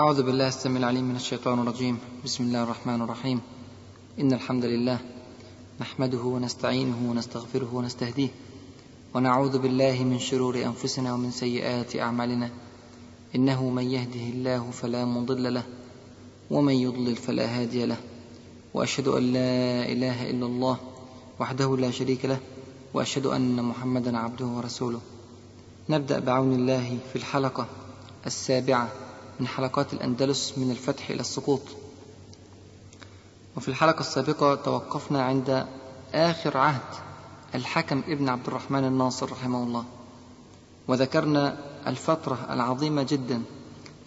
أعوذ بالله السميع العليم من الشيطان الرجيم. بسم الله الرحمن الرحيم. إن الحمد لله نحمده ونستعينه ونستغفره ونستهديه ونعوذ بالله من شرور أنفسنا ومن سيئات أعمالنا. إنه من يهده الله فلا مضل له ومن يضلل فلا هادي له. وأشهد أن لا إله إلا الله وحده لا شريك له وأشهد أن محمدا عبده ورسوله. نبدأ بعون الله في الحلقة السابعة. من حلقات الأندلس من الفتح إلى السقوط. وفي الحلقة السابقة توقفنا عند آخر عهد الحكم ابن عبد الرحمن الناصر رحمه الله. وذكرنا الفترة العظيمة جدا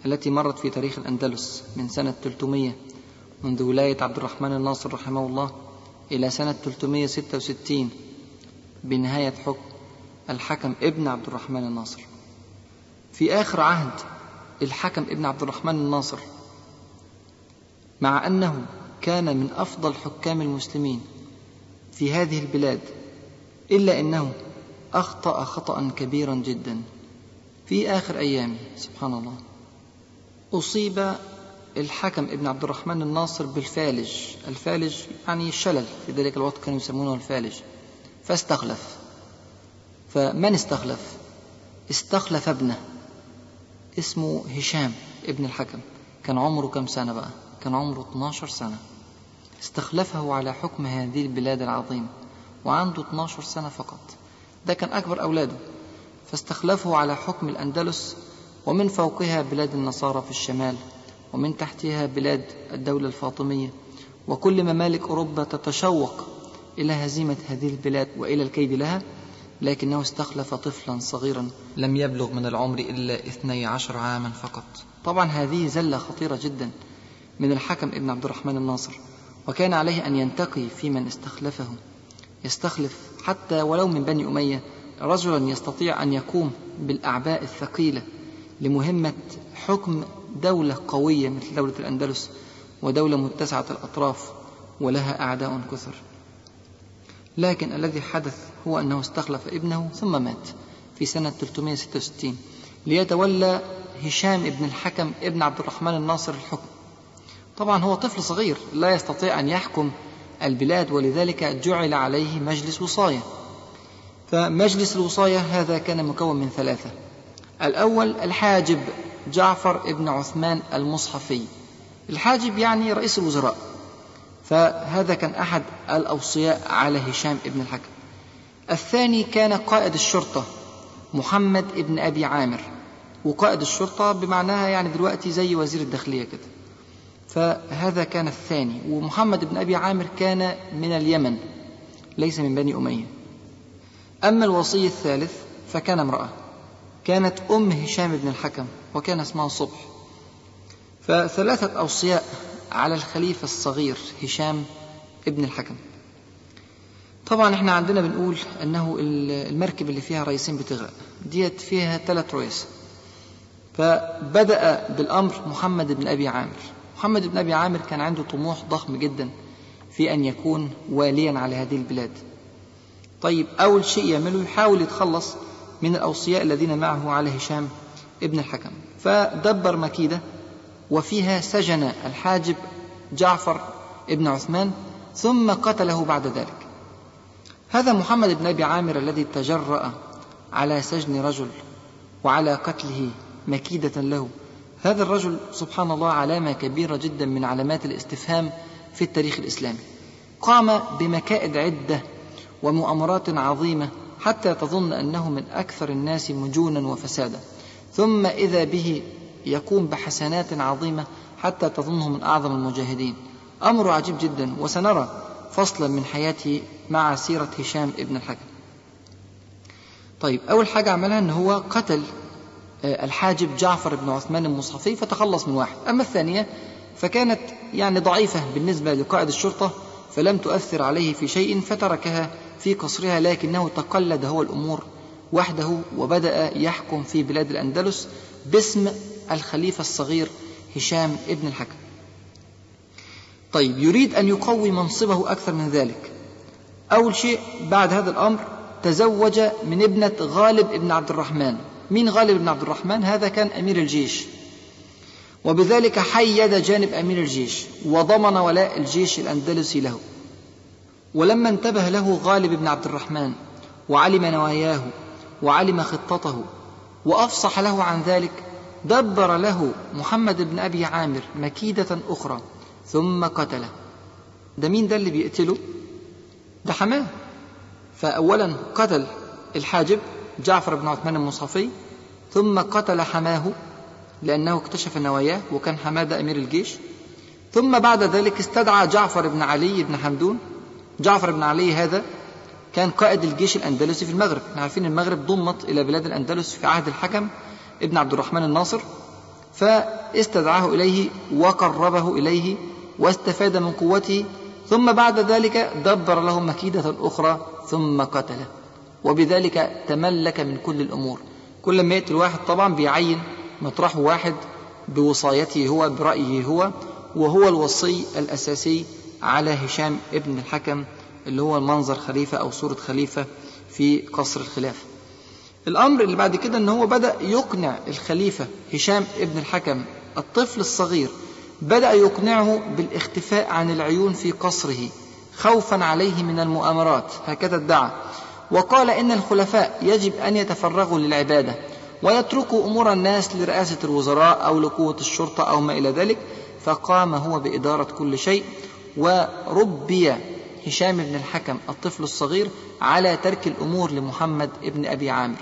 التي مرت في تاريخ الأندلس من سنة 300 منذ ولاية عبد الرحمن الناصر رحمه الله إلى سنة 366 بنهاية حكم الحكم ابن عبد الرحمن الناصر. في آخر عهد الحكم ابن عبد الرحمن الناصر مع أنه كان من أفضل حكام المسلمين في هذه البلاد إلا أنه أخطأ خطأ كبيرا جدا في آخر أيامه سبحان الله. أصيب الحكم ابن عبد الرحمن الناصر بالفالج. الفالج يعني الشلل في ذلك الوقت كانوا يسمونه الفالج. فاستخلف. فمن استخلف؟ استخلف ابنه. اسمه هشام ابن الحكم. كان عمره كم سنة بقى؟ كان عمره 12 سنة. استخلفه على حكم هذه البلاد العظيمة وعنده 12 سنة فقط. ده كان أكبر أولاده. فاستخلفه على حكم الأندلس ومن فوقها بلاد النصارى في الشمال ومن تحتها بلاد الدولة الفاطمية. وكل ممالك أوروبا تتشوق إلى هزيمة هذه البلاد وإلى الكيد لها. لكنه استخلف طفلا صغيرا لم يبلغ من العمر إلا اثني عشر عاما فقط. طبعا هذه زلة خطيرة جدا من الحكم ابن عبد الرحمن الناصر وكان عليه أن ينتقي في من استخلفه. يستخلف حتى ولو من بني أمية رجلا يستطيع أن يقوم بالأعباء الثقيلة لمهمة حكم دولة قوية مثل دولة الأندلس ودولة متسعة الأطراف ولها أعداء كثر. لكن الذي حدث هو أنه استخلف ابنه ثم مات في سنة 366 ليتولى هشام ابن الحكم ابن عبد الرحمن الناصر الحكم. طبعا هو طفل صغير لا يستطيع أن يحكم البلاد ولذلك جعل عليه مجلس وصاية. فمجلس الوصاية هذا كان مكون من ثلاثة. الأول الحاجب جعفر ابن عثمان المصحفي. الحاجب يعني رئيس الوزراء. فهذا كان أحد الأوصياء على هشام ابن الحكم. الثاني كان قائد الشرطة محمد ابن أبي عامر. وقائد الشرطة بمعناها يعني دلوقتي زي وزير الداخلية كده. فهذا كان الثاني. ومحمد بن أبي عامر كان من اليمن ليس من بني أمية. أما الوصي الثالث فكان امرأة. كانت أم هشام بن الحكم وكان اسمها صبح. فثلاثة أوصياء على الخليفة الصغير هشام ابن الحكم. طبعا إحنا عندنا بنقول أنه المركب اللي فيها رئيسين بتغرق. ديت فيها ثلاث رؤوس فبدأ بالأمر محمد بن أبي عامر. محمد بن أبي عامر كان عنده طموح ضخم جدا في أن يكون واليا على هذه البلاد. طيب أول شيء يعمله يحاول يتخلص من الأوصياء الذين معه على هشام ابن الحكم. فدبر مكيدة وفيها سجن الحاجب جعفر ابن عثمان ثم قتله بعد ذلك. هذا محمد بن أبي عامر الذي تجرأ على سجن رجل وعلى قتله مكيدة له. هذا الرجل سبحان الله علامة كبيرة جدا من علامات الاستفهام في التاريخ الإسلامي. قام بمكائد عدة ومؤامرات عظيمة حتى تظن أنه من أكثر الناس مجونا وفسادا. ثم إذا به يقوم بحسنات عظيمة حتى تظنه من أعظم المجاهدين. أمر عجيب جدا وسنرى فصلا من حياته مع سيرة هشام ابن الحكم. طيب أول حاجة عملها أن هو قتل الحاجب جعفر بن عثمان المصحفي فتخلص من واحد. أما الثانية فكانت يعني ضعيفة بالنسبة لقائد الشرطة فلم تؤثر عليه في شيء فتركها في قصرها لكنه تقلد هو الأمور وحده وبدأ يحكم في بلاد الأندلس باسم الخليفة الصغير هشام ابن الحكم. طيب يريد أن يقوي منصبه أكثر من ذلك. أول شيء بعد هذا الأمر تزوج من ابنة غالب ابن عبد الرحمن. مين غالب بن عبد الرحمن؟ هذا كان أمير الجيش. وبذلك حيد جانب أمير الجيش وضمن ولاء الجيش الأندلسي له. ولما انتبه له غالب بن عبد الرحمن وعلم نواياه وعلم خطته وأفصح له عن ذلك دبر له محمد بن أبي عامر مكيدة أخرى ثم قتله. ده مين ده اللي بيقتله؟ ده حماه فاولا قتل الحاجب جعفر بن عثمان المصافي ثم قتل حماه لأنه اكتشف نواياه وكان حماه ده أمير الجيش. ثم بعد ذلك استدعى جعفر بن علي بن حمدون. جعفر بن علي هذا كان قائد الجيش الأندلسي في المغرب. إحنا عارفين المغرب ضمت إلى بلاد الأندلس في عهد الحكم. ابن عبد الرحمن الناصر فاستدعاه إليه وقربه إليه واستفاد من قوته ثم بعد ذلك دبر له مكيدة أخرى ثم قتله. وبذلك تملك من كل الأمور. كل ما يأتي الواحد طبعا بيعين مطرحه واحد بوصايته هو برأيه هو وهو الوصي الأساسي على هشام ابن الحكم اللي هو المنظر خليفة أو صورة خليفة في قصر الخلافة الأمر اللي بعد كده أن هو بدأ يقنع الخليفة هشام ابن الحكم الطفل الصغير بدأ يقنعه بالاختفاء عن العيون في قصره خوفا عليه من المؤامرات هكذا ادعى. وقال إن الخلفاء يجب أن يتفرغوا للعبادة ويتركوا أمور الناس لرئاسة الوزراء أو لقوة الشرطة أو ما إلى ذلك فقام هو بإدارة كل شيء وربي هشام بن الحكم الطفل الصغير على ترك الأمور لمحمد بن أبي عامر.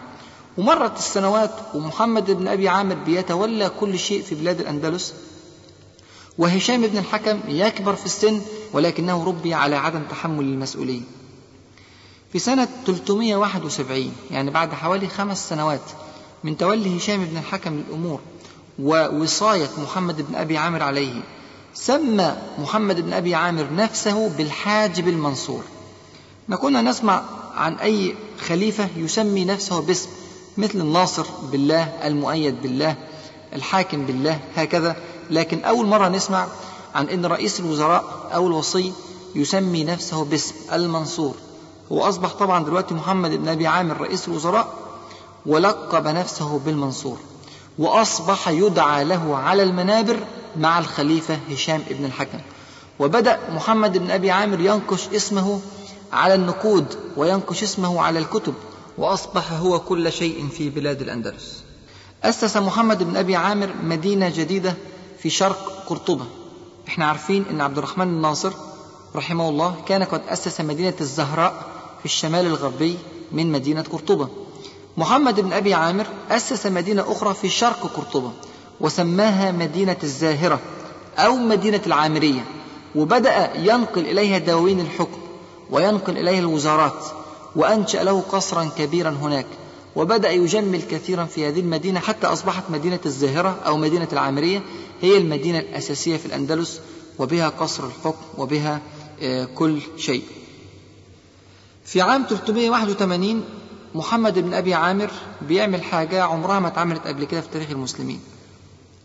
ومرت السنوات ومحمد بن أبي عامر بيتولى كل شيء في بلاد الأندلس. وهشام بن الحكم يكبر في السن ولكنه ربي على عدم تحمل المسؤولية في سنة 371 يعني بعد حوالي خمس سنوات من تولي هشام بن الحكم الأمور ووصاية محمد بن أبي عامر عليه سمى محمد بن أبي عامر نفسه بالحاجب المنصور. ما كنا نسمع عن أي خليفة يسمي نفسه باسم مثل الناصر بالله المؤيد بالله الحاكم بالله هكذا. لكن أول مرة نسمع عن أن رئيس الوزراء أو الوصي يسمي نفسه باسم المنصور. هو أصبح طبعا دلوقتي محمد بن أبي عامر رئيس الوزراء ولقب نفسه بالمنصور وأصبح يدعى له على المنابر مع الخليفة هشام بن الحكم. وبدأ محمد بن أبي عامر ينقش اسمه على النقود وينقش اسمه على الكتب. وأصبح هو كل شيء في بلاد الأندلس. أسس محمد بن أبي عامر مدينة جديدة في شرق قرطبة. إحنا عارفين إن عبد الرحمن الناصر رحمه الله كان قد أسس مدينة الزهراء في الشمال الغربي من مدينة قرطبة. محمد بن أبي عامر أسس مدينة أخرى في شرق قرطبة وسماها مدينة الزاهرة أو مدينة العامرية وبدأ ينقل إليها دواوين الحكم وينقل إليها الوزارات. وأنشأ له قصرا كبيرا هناك وبدأ يجمل كثيرا في هذه المدينة حتى أصبحت مدينة الزاهرة أو مدينة العامرية هي المدينة الأساسية في الأندلس وبها قصر الحكم وبها كل شيء. في عام 381 محمد بن أبي عامر بيعمل حاجة عمرها ما اتعملت قبل كده في تاريخ المسلمين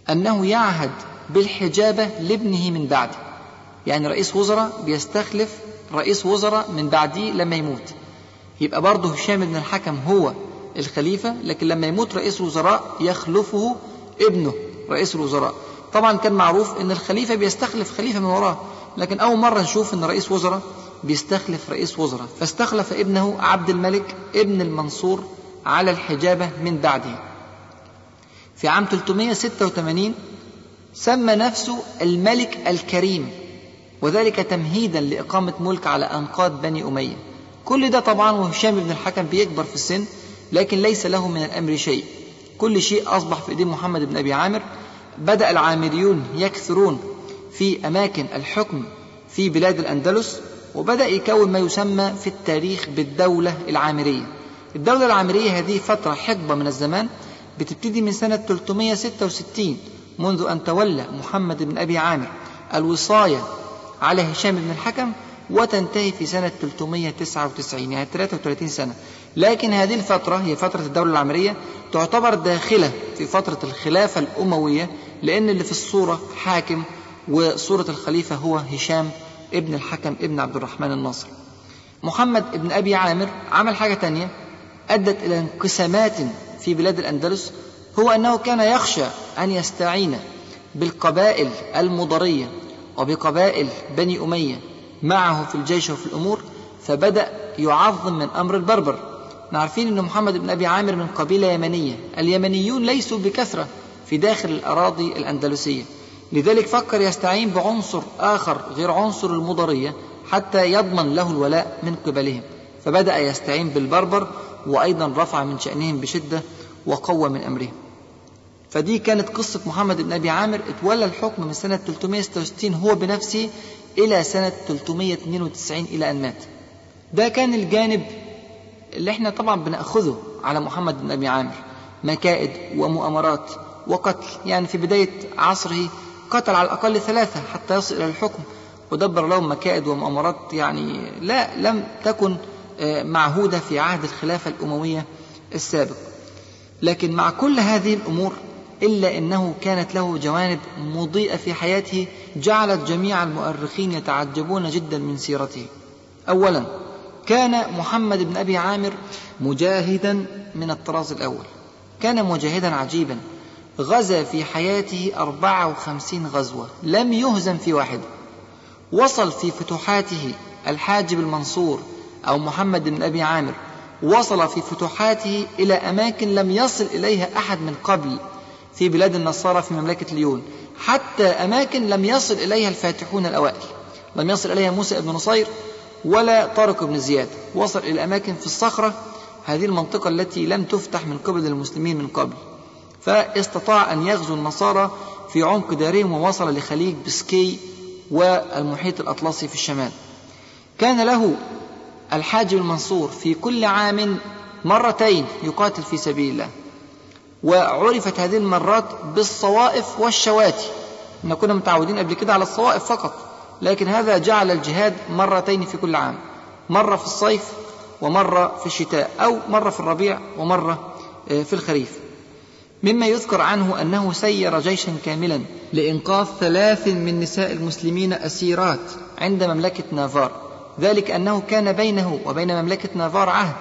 أنه يعهد بالحجابة لابنه من بعده. يعني رئيس وزراء بيستخلف رئيس وزراء من بعده لما يموت. يبقى برضه هشام بن الحكم هو الخليفة لكن لما يموت رئيس الوزراء يخلفه ابنه رئيس الوزراء. طبعا كان معروف إن الخليفة بيستخلف خليفة من وراه لكن أول مرة نشوف إن رئيس وزراء بيستخلف رئيس وزراء. فاستخلف ابنه عبد الملك ابن المنصور على الحجابة من بعده. في عام 386 سمى نفسه الملك الكريم وذلك تمهيدا لإقامة ملك على أنقاض بني أمية. كل ده طبعا وهشام بن الحكم بيكبر في السن لكن ليس له من الأمر شيء. كل شيء أصبح في إيدين محمد بن أبي عامر. بدأ العامريون يكثرون في أماكن الحكم في بلاد الأندلس وبدأ يكون ما يسمى في التاريخ بالدولة العامرية. الدولة العامرية هذه فترة حقبة من الزمان بتبتدي من سنة 366 منذ أن تولى محمد بن أبي عامر الوصاية على هشام بن الحكم. وتنتهي في سنة 399 يعني 33 سنة. لكن هذه الفترة هي فترة الدولة العامرية تعتبر داخلة في فترة الخلافة الأموية لأن اللي في الصورة حاكم وصورة الخليفة هو هشام ابن الحكم ابن عبد الرحمن الناصر. محمد ابن أبي عامر عمل حاجة تانية أدت إلى انقسامات في بلاد الأندلس هو أنه كان يخشى أن يستعين بالقبائل المضرية وبقبائل بني أمية معه في الجيش وفي الأمور فبدأ يعظم من أمر البربر. نعرفين أن محمد بن أبي عامر من قبيلة يمنية. اليمنيون ليسوا بكثرة في داخل الأراضي الأندلسية. لذلك فكر يستعين بعنصر آخر غير عنصر المضرية حتى يضمن له الولاء من قبلهم. فبدأ يستعين بالبربر وأيضا رفع من شأنهم بشدة وقوى من أمرهم. فدي كانت قصة محمد بن أبي عامر. اتولى الحكم من سنة 366 هو بنفسه إلى سنة 392 إلى أن مات. ده كان الجانب اللي إحنا طبعا بنأخذه على محمد بن أبي عامر. مكائد ومؤامرات وقتل. يعني في بداية عصره قتل على الأقل ثلاثة حتى يصل إلى الحكم ودبر لهم مكائد ومؤامرات. يعني لا لم تكن آه، معهودة في عهد الخلافة الأموية السابق. لكن مع كل هذه الأمور إلا أنه كانت له جوانب مضيئة في حياته جعلت جميع المؤرخين يتعجبون جدا من سيرته. أولا كان محمد بن أبي عامر مجاهدا من الطراز الأول. كان مجاهدا عجيبا. غزا في حياته أربعة وخمسين غزوة. لم يهزم في واحد. وصل في فتوحاته الحاجب المنصور أو محمد بن أبي عامر. وصل في فتوحاته إلى أماكن لم يصل إليها أحد من قبل في بلاد النصارى في مملكة ليون. حتى أماكن لم يصل إليها الفاتحون الأوائل. لم يصل إليها موسى بن نصير ولا طارق بن زياد. وصل إلى أماكن في الصخرة هذه المنطقة التي لم تفتح من قبل المسلمين من قبل. فاستطاع أن يغزو النصارى في عمق دارهم ووصل لخليج بسكي والمحيط الأطلسي في الشمال. كان له الحاجب المنصور في كل عام مرتين يقاتل في سبيل الله. وعرفت هذه المرات بالصوائف والشواتي. إحنا كنا متعودين قبل كده على الصوائف فقط لكن هذا جعل الجهاد مرتين في كل عام. مرة في الصيف ومرة في الشتاء أو مرة في الربيع ومرة آه، في الخريف. مما يذكر عنه أنه سير جيشا كاملا لإنقاذ ثلاث من نساء المسلمين أسيرات عند مملكة نافار. ذلك أنه كان بينه وبين مملكة نافار عهد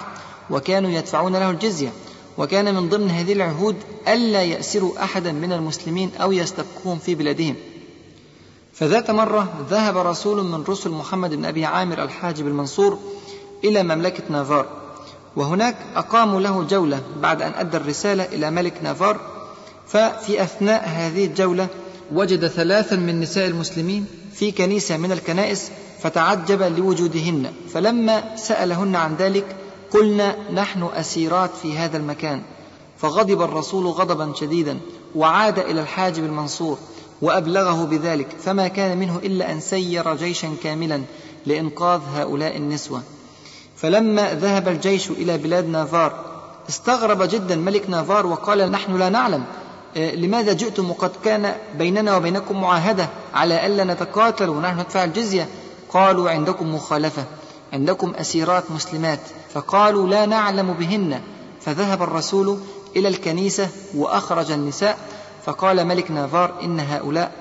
وكانوا يدفعون له الجزية. وكان من ضمن هذه العهود ألا يأسروا أحدا من المسلمين أو يستبقوهم في بلادهم. فذات مرة ذهب رسول من رسل محمد بن أبي عامر الحاجب المنصور إلى مملكة نافار. وهناك أقاموا له جولة بعد أن أدى الرسالة إلى ملك نافار. ففي أثناء هذه الجولة وجد ثلاثا من نساء المسلمين في كنيسة من الكنائس فتعجب لوجودهن. فلما سألهن عن ذلك قلنا نحن أسيرات في هذا المكان. فغضب الرسول غضبا شديدا وعاد إلى الحاجب المنصور وأبلغه بذلك. فما كان منه إلا أن سير جيشا كاملا لإنقاذ هؤلاء النسوة. فلما ذهب الجيش إلى بلاد نافار استغرب جدا ملك نافار وقال نحن لا نعلم آه، لماذا جئتم وقد كان بيننا وبينكم معاهدة على ألا نتقاتل ونحن ندفع الجزية؟ قالوا عندكم مخالفة. عندكم أسيرات مسلمات فقالوا لا نعلم بهن. فذهب الرسول إلى الكنيسة وأخرج النساء فقال ملك نافار إن هؤلاء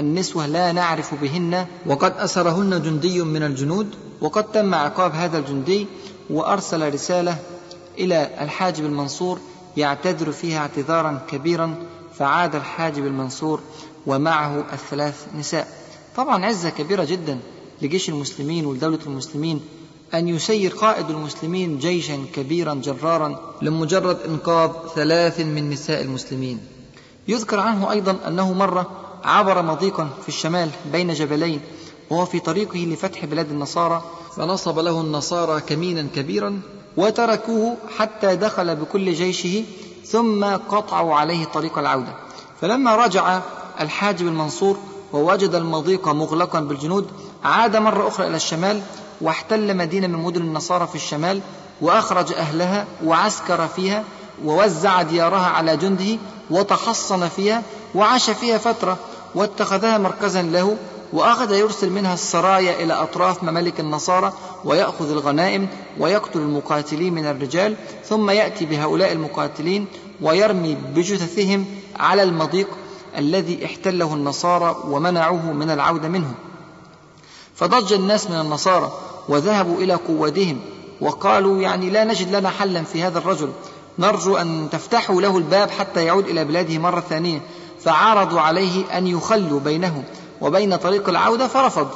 النسوة لا نعرف بهن. وقد أسرهن جندي من الجنود وقد تم عقاب هذا الجندي وأرسل رسالة إلى الحاجب المنصور يعتذر فيها اعتذارا كبيرا فعاد الحاجب المنصور ومعه الثلاث نساء. طبعا عزة كبيرة جدا. لجيش المسلمين ولدولة المسلمين أن يسير قائد المسلمين جيشا كبيرا جرارا لمجرد إنقاذ ثلاث من نساء المسلمين. يذكر عنه أيضا أنه مرة عبر مضيقا في الشمال بين جبلين وهو في طريقه لفتح بلاد النصارى. فنصب له النصارى كمينا كبيرا وتركوه حتى دخل بكل جيشه ثم قطعوا عليه طريق العودة. فلما رجع الحاجب المنصور ووجد المضيق مغلقا بالجنود عاد مرة أخرى إلى الشمال واحتل مدينة من مدن النصارى في الشمال وأخرج أهلها وعسكر فيها ووزع ديارها على جنده وتحصن فيها وعاش فيها فترة واتخذها مركزا له وأخذ يرسل منها السرايا إلى أطراف ممالك النصارى ويأخذ الغنائم ويقتل المقاتلين من الرجال ثم يأتي بهؤلاء المقاتلين ويرمي بجثثهم على المضيق الذي احتله النصارى ومنعوه من العودة منه فضج الناس من النصارى وذهبوا إلى قوادهم وقالوا يعني لا نجد لنا حلا في هذا الرجل. نرجو أن تفتحوا له الباب حتى يعود إلى بلاده مرة ثانية. فعرضوا عليه أن يخلوا بينه وبين طريق العودة فرفض.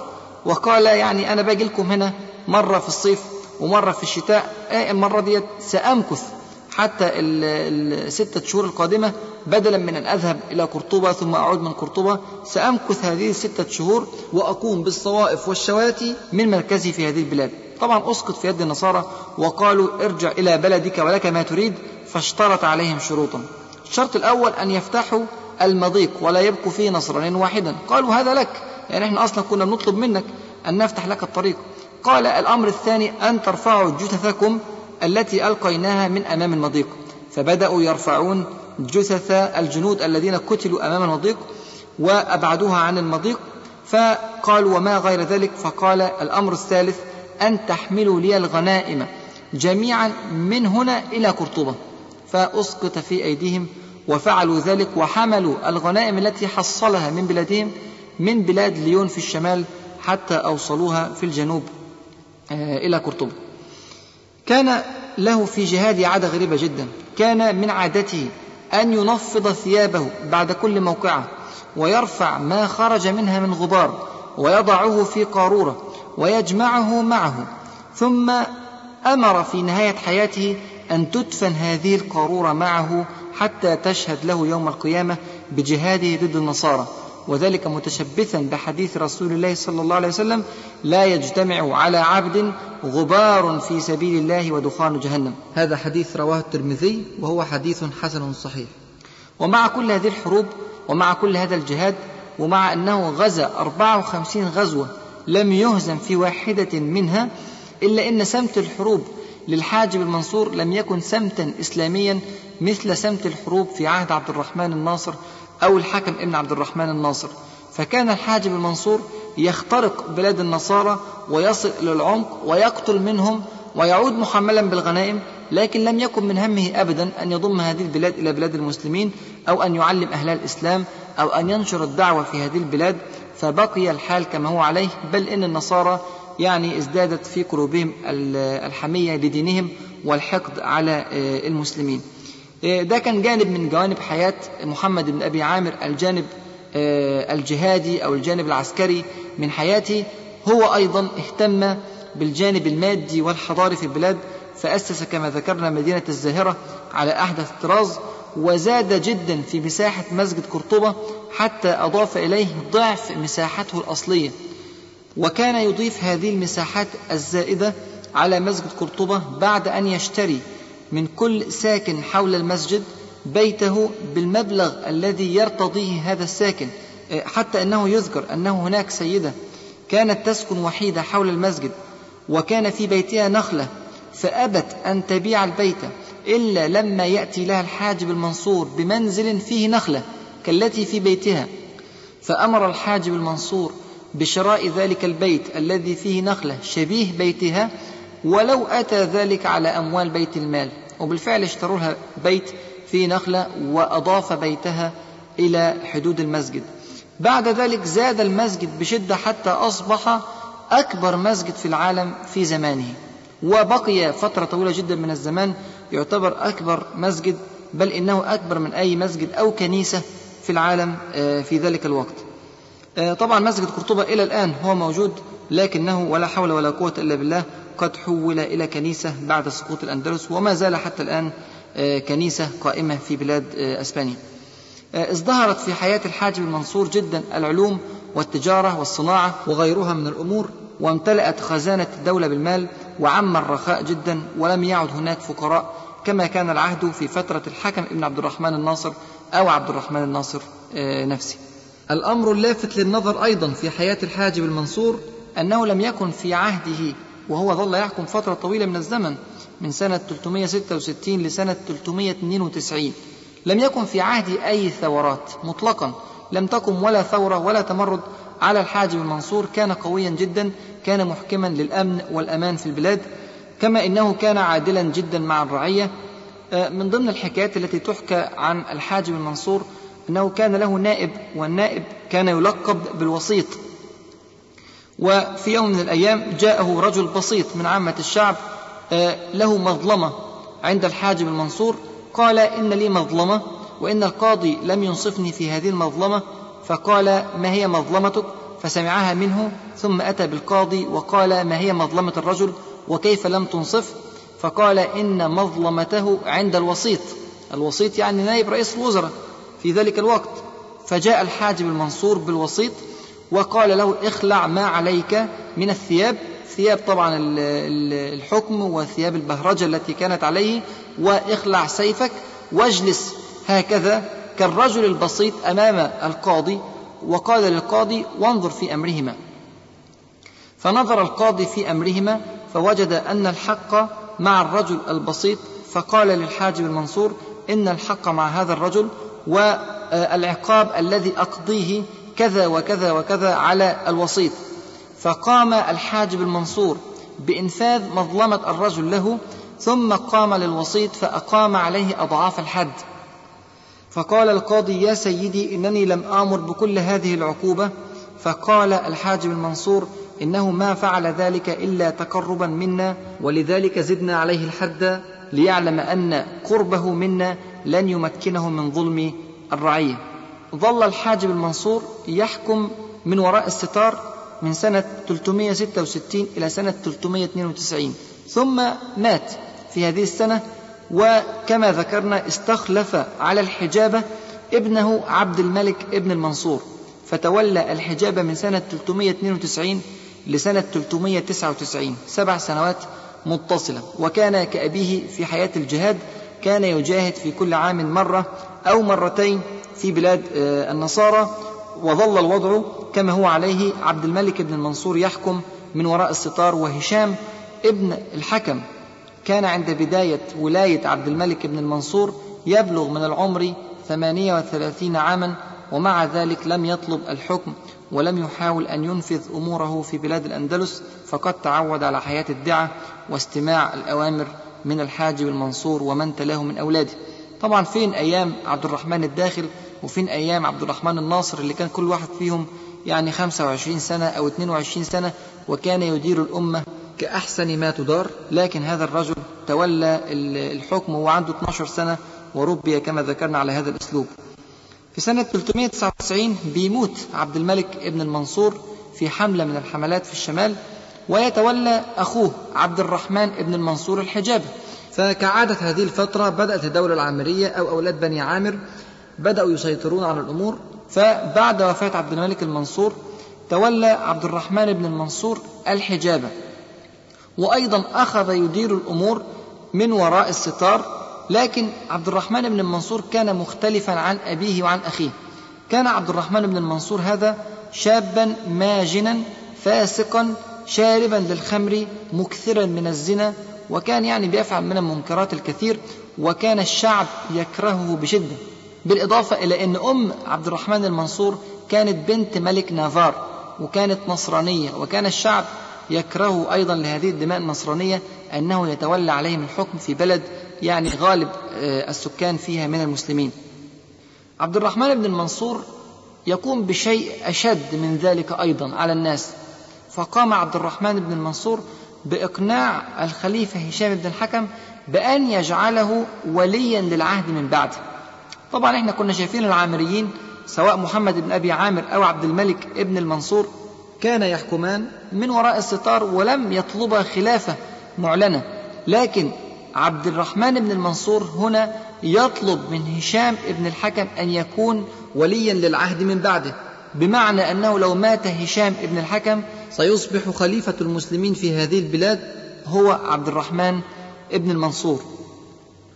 وقال يعني أنا باجي لكم هنا مرة في الصيف ومرة في الشتاء. المرة دي سأمكث. حتى الستة شهور القادمة بدلا من أن أذهب إلى قرطبة ثم أعود من قرطبة سأمكث هذه الستة شهور وأقوم بالصوائف والشواتي من مركزي في هذه البلاد. طبعا أسقط في يد النصارى وقالوا ارجع إلى بلدك ولك ما تريد فاشترط عليهم شروطا. الشرط الأول أن يفتحوا المضيق ولا يبقوا فيه نصرانيا واحدا. قالوا هذا لك يعني إحنا أصلا كنا بنطلب منك أن نفتح لك الطريق. قال الأمر الثاني أن ترفعوا جثثكم التي ألقيناها من أمام المضيق فبدأوا يرفعون جثث الجنود الذين قتلوا أمام المضيق وأبعدوها عن المضيق فقالوا وما غير ذلك فقال الأمر الثالث أن تحملوا لي الغنائم جميعا من هنا إلى قرطبة. فأسقط في أيديهم وفعلوا ذلك وحملوا الغنائم التي حصلها من بلادهم من بلاد ليون في الشمال حتى أوصلوها في الجنوب آه، إلى قرطبة. كان له في جهاده عادة غريبة جدا. كان من عادته أن ينفض ثيابه بعد كل موقعة ويرفع ما خرج منها من غبار ويضعه في قارورة ويجمعه معه. ثم أمر في نهاية حياته أن تدفن هذه القارورة معه حتى تشهد له يوم القيامة بجهاده ضد النصارى. وذلك متشبثا بحديث رسول الله صلى الله عليه وسلم لا يجتمع على عبد غبار في سبيل الله ودخان جهنم. هذا حديث رواه الترمذي وهو حديث حسن صحيح. ومع كل هذه الحروب ومع كل هذا الجهاد ومع أنه غزا 54 غزوة لم يهزم في واحدة منها إلا أن سمت الحروب للحاجب المنصور لم يكن سمتا إسلاميا مثل سمت الحروب في عهد عبد الرحمن الناصر أو الحكم ابن عبد الرحمن الناصر. فكان الحاجب المنصور يخترق بلاد النصارى ويصل إلى العمق ويقتل منهم ويعود محملا بالغنائم لكن لم يكن من همه أبدا أن يضم هذه البلاد إلى بلاد المسلمين أو أن يعلم أهل الإسلام أو أن ينشر الدعوة في هذه البلاد. فبقي الحال كما هو عليه بل إن النصارى يعني ازدادت في قلوبهم الحمية لدينهم والحقد على آه، المسلمين. ده كان جانب من جوانب حياة محمد بن أبي عامر الجانب آه، الجهادي أو الجانب العسكري من حياته. هو أيضا اهتم بالجانب المادي والحضاري في البلاد فأسس كما ذكرنا مدينة الزاهرة على أحدث الطراز وزاد جدا في مساحة مسجد قرطبة حتى أضاف إليه ضعف مساحته الأصلية. وكان يضيف هذه المساحات الزائدة على مسجد قرطبة بعد أن يشتري من كل ساكن حول المسجد بيته بالمبلغ الذي يرتضيه هذا الساكن حتى أنه يذكر أنه هناك سيدة كانت تسكن وحيدة حول المسجد وكان في بيتها نخلة فأبت أن تبيع البيت إلا لما يأتي لها الحاجب المنصور بمنزل فيه نخلة كالتي في بيتها. فأمر الحاجب المنصور بشراء ذلك البيت الذي فيه نخلة شبيه بيتها ولو أتى ذلك على أموال بيت المال وبالفعل اشتروا لها بيت فيه نخلة وأضاف بيتها إلى حدود المسجد. بعد ذلك زاد المسجد بشدة حتى أصبح أكبر مسجد في العالم في زمانه. وبقي فترة طويلة جدا من الزمان يعتبر أكبر مسجد بل إنه أكبر من أي مسجد أو كنيسة في العالم آه، في ذلك الوقت. آه، طبعا مسجد قرطبة إلى الآن هو موجود لكنه ولا حول ولا قوة إلا بالله قد حول إلى كنيسة بعد سقوط الأندلس وما زال حتى الآن آه، كنيسة قائمة في بلاد أسبانيا. ازدهرت في حياة الحاجب المنصور جدا العلوم والتجارة والصناعة وغيرها من الأمور وامتلأت خزانة الدولة بالمال وعم الرخاء جدا ولم يعد هناك فقراء كما كان العهد في فترة الحكم ابن عبد الرحمن الناصر أو عبد الرحمن الناصر آه، نفسه. الأمر اللافت للنظر أيضا في حياة الحاجب المنصور أنه لم يكن في عهده وهو ظل يحكم فترة طويلة من الزمن من سنة 366 لسنة 392 لم يكن في عهده أي ثورات مطلقا. لم تقم ولا ثورة ولا تمرد على الحاجب المنصور كان قويا جدا كان محكما للأمن والأمان في البلاد كما إنه كان عادلا جدا مع الرعية. آه، من ضمن الحكايات التي تحكى عن الحاجب المنصور أنه كان له نائب والنائب كان يلقب بالوسيط. وفي يوم من الأيام جاءه رجل بسيط من عامة الشعب آه، له مظلمة عند الحاجب المنصور قال إن لي مظلمة وإن القاضي لم ينصفني في هذه المظلمة فقال ما هي مظلمتك؟ فسمعها منه ثم أتى بالقاضي وقال ما هي مظلمة الرجل وكيف لم تنصف؟ فقال إن مظلمته عند الوسيط. الوسيط يعني نائب رئيس الوزراء في ذلك الوقت. فجاء الحاجب المنصور بالوسيط وقال له اخلع ما عليك من الثياب. ثياب طبعا الحكم وثياب البهرجة التي كانت عليه. واخلع سيفك واجلس هكذا كالرجل البسيط أمام القاضي. وقال للقاضي وانظر في أمرهما. فنظر القاضي في أمرهما فوجد أن الحق مع الرجل البسيط. فقال للحاجب المنصور إن الحق مع هذا الرجل. والعقاب الذي أقضيه كذا وكذا وكذا على الوسيط. فقام الحاجب المنصور بإنفاذ مظلمة الرجل له ثم قام للوسيط فأقام عليه أضعاف الحد. فقال القاضي يا سيدي إنني لم آمر بكل هذه العقوبة. فقال الحاجب المنصور إنه ما فعل ذلك إلا تقربا منا ولذلك زدنا عليه الحد ليعلم أن قربه منا لن يمكنه من ظلم الرعية. ظل الحاجب المنصور يحكم من وراء الستار من سنة 366 إلى سنة 392 ثم مات في هذه السنة وكما ذكرنا استخلف على الحجابة ابنه عبد الملك ابن المنصور فتولى الحجابة من سنة 392 لسنة 399 سبع سنوات متصلة. وكان كأبيه في حياة الجهاد كان يجاهد في كل عام مرة أو مرتين في بلاد آه، النصارى. وظل الوضع كما هو عليه عبد الملك بن المنصور يحكم من وراء الستار وهشام ابن الحكم كان عند بداية ولاية عبد الملك بن المنصور يبلغ من العمر ثمانية وثلاثين عاما ومع ذلك لم يطلب الحكم ولم يحاول أن ينفذ أموره في بلاد الأندلس فقد تعود على حياة الدعة واستماع الأوامر من الحاجب المنصور ومن تلاه من أولاده. طبعا فين أيام عبد الرحمن الداخل وفين أيام عبد الرحمن الناصر اللي كان كل واحد فيهم يعني 25 سنة أو 22 سنة وكان يدير الأمة كأحسن ما تدار لكن هذا الرجل تولى الحكم وهو عنده 12 سنة وربي كما ذكرنا على هذا الأسلوب. في سنة 399 بيموت عبد الملك ابن المنصور في حملة من الحملات في الشمال ويتولى أخوه عبد الرحمن ابن المنصور الحجاب فكعادة هذه الفترة بدأت الدولة العامرية أو أولاد بني عامر بدأوا يسيطرون على الأمور. فبعد وفاة عبد الملك المنصور تولى عبد الرحمن بن المنصور الحجابة وأيضا أخذ يدير الأمور من وراء الستار لكن عبد الرحمن بن المنصور كان مختلفا عن أبيه وعن أخيه. كان عبد الرحمن بن المنصور هذا شابا ماجنا فاسقا شاربا للخمر مكثرا من الزنا وكان يعني بيفعل من المنكرات الكثير وكان الشعب يكرهه بشدة بالإضافة إلى أن أم عبد الرحمن المنصور كانت بنت ملك نافار وكانت نصرانية وكان الشعب يكره أيضا لهذه الدماء النصرانية أنه يتولى عليهم الحكم في بلد يعني غالب آه، السكان فيها من المسلمين. عبد الرحمن بن المنصور يقوم بشيء أشد من ذلك أيضا على الناس فقام عبد الرحمن بن المنصور بإقناع الخليفة هشام بن الحكم بأن يجعله وليا للعهد من بعده. طبعا إحنا كنا شايفين العامريين سواء محمد بن أبي عامر أو عبد الملك ابن المنصور كان يحكمان من وراء الستار ولم يطلبا خلافة معلنة. لكن عبد الرحمن بن المنصور هنا يطلب من هشام بن الحكم أن يكون وليا للعهد من بعده. بمعنى أنه لو مات هشام بن الحكم سيصبح خليفة المسلمين في هذه البلاد هو عبد الرحمن بن المنصور.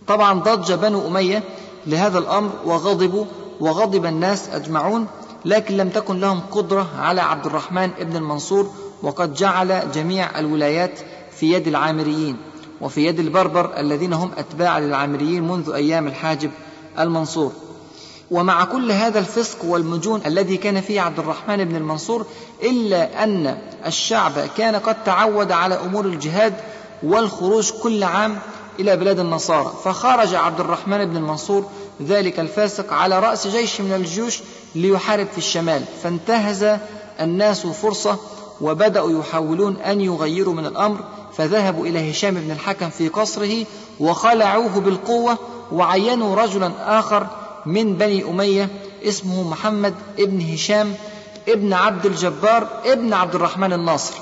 طبعا ضج بنو أمية لهذا الأمر وغضبوا وغضب الناس أجمعون لكن لم تكن لهم قدرة على عبد الرحمن بن المنصور وقد جعل جميع الولايات في يد العامريين وفي يد البربر الذين هم أتباع للعامريين منذ أيام الحاجب المنصور. ومع كل هذا الفسق والمجون الذي كان فيه عبد الرحمن بن المنصور إلا أن الشعب كان قد تعود على أمور الجهاد والخروج كل عام إلى بلاد النصارى. فخرج عبد الرحمن بن المنصور ذلك الفاسق على رأس جيش من الجيوش ليحارب في الشمال. فانتهز الناس فرصة وبدأوا يحاولون أن يغيروا من الأمر فذهبوا إلى هشام بن الحكم في قصره وخلعوه بالقوة وعينوا رجلا آخر من بني أمية اسمه محمد ابن هشام ابن عبد الجبار ابن عبد الرحمن الناصر.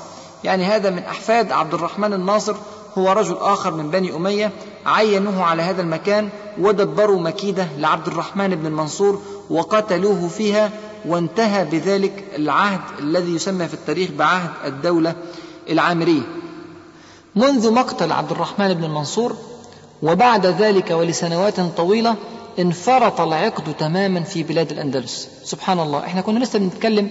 يعني هذا من أحفاد عبد الرحمن الناصر هو رجل آخر من بني أمية عينوه على هذا المكان ودبروا مكيدة لعبد الرحمن بن المنصور وقتلوه فيها وانتهى بذلك العهد الذي يسمى في التاريخ بعهد الدولة العامرية. منذ مقتل عبد الرحمن بن المنصور وبعد ذلك ولسنوات طويلة انفرط العقد تماما في بلاد الأندلس. سبحان الله إحنا كنا لسه بنتكلم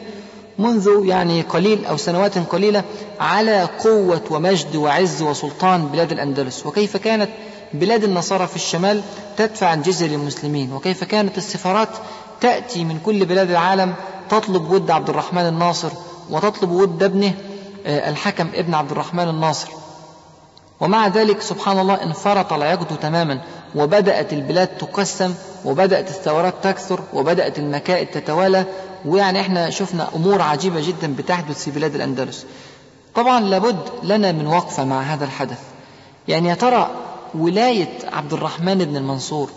منذ يعني قليل أو سنوات قليلة على قوة ومجد وعز وسلطان بلاد الأندلس. وكيف كانت بلاد النصارى في الشمال تدفع الجزية للمسلمين وكيف كانت السفارات تأتي من كل بلاد العالم تطلب ود عبد الرحمن الناصر وتطلب ود ابنه الحكم ابن عبد الرحمن الناصر. ومع ذلك سبحان الله انفرط العقد تماما. وبدأت البلاد تقسم وبدأت الثورات تكثر وبدأت المكائد تتوالى ويعني إحنا شفنا أمور عجيبة جدا بتحدث في بلاد الأندلس. طبعا لابد لنا من وقفة مع هذا الحدث. يعني يا ترى ولاية عبد الرحمن بن المنصور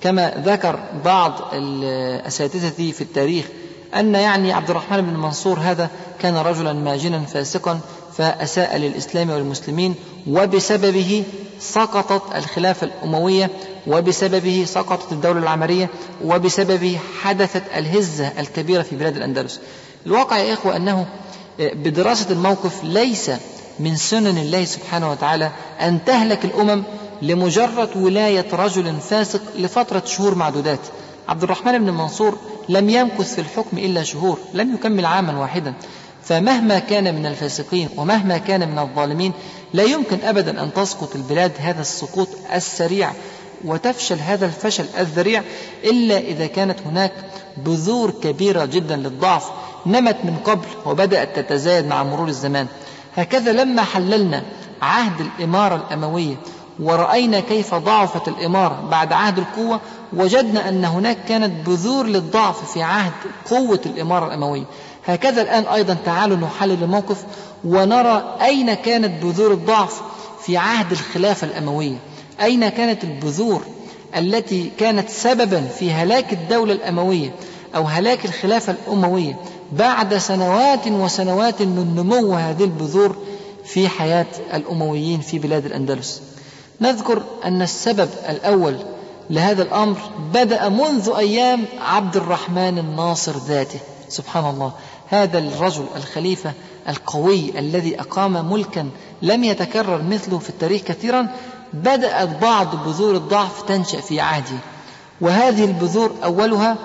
كما ذكر بعض الأساتذة في التاريخ أن يعني عبد الرحمن بن المنصور هذا كان رجلا ماجنا فاسقا فأساء للإسلام والمسلمين وبسببه سقطت الخلافة الأموية وبسببه سقطت الدولة العمرية وبسببه حدثت الهزة الكبيرة في بلاد الأندلس. الواقع يا إخوة أنه بدراسة الموقف ليس من سنن الله سبحانه وتعالى أن تهلك الأمم لمجرد ولاية رجل فاسق لفترة شهور معدودات. عبد الرحمن بن منصور لم يمكث في الحكم إلا شهور لم يكمل عاما واحدا. فمهما كان من الفاسقين ومهما كان من الظالمين لا يمكن أبدا أن تسقط البلاد هذا السقوط السريع وتفشل هذا الفشل الذريع إلا إذا كانت هناك بذور كبيرة جدا للضعف نمت من قبل وبدأت تتزايد مع مرور الزمان. هكذا لما حللنا عهد الإمارة الأموية ورأينا كيف ضعفت الإمارة بعد عهد القوة وجدنا أن هناك كانت بذور للضعف في عهد قوة الإمارة الأموية. هكذا الآن أيضا تعالوا نحلل الموقف ونرى أين كانت بذور الضعف في عهد الخلافة الأموية. أين كانت البذور التي كانت سببا في هلاك الدولة الأموية أو هلاك الخلافة الأموية بعد سنوات وسنوات من نمو هذه البذور في حياة الأمويين في بلاد الأندلس؟ نذكر أن السبب الأول لهذا الأمر بدأ منذ أيام عبد الرحمن الناصر ذاته. سبحان الله. هذا الرجل الخليفة القوي الذي أقام ملكا لم يتكرر مثله في التاريخ كثيرا بدأت بعض بذور الضعف تنشأ في عهده. وهذه البذور أولها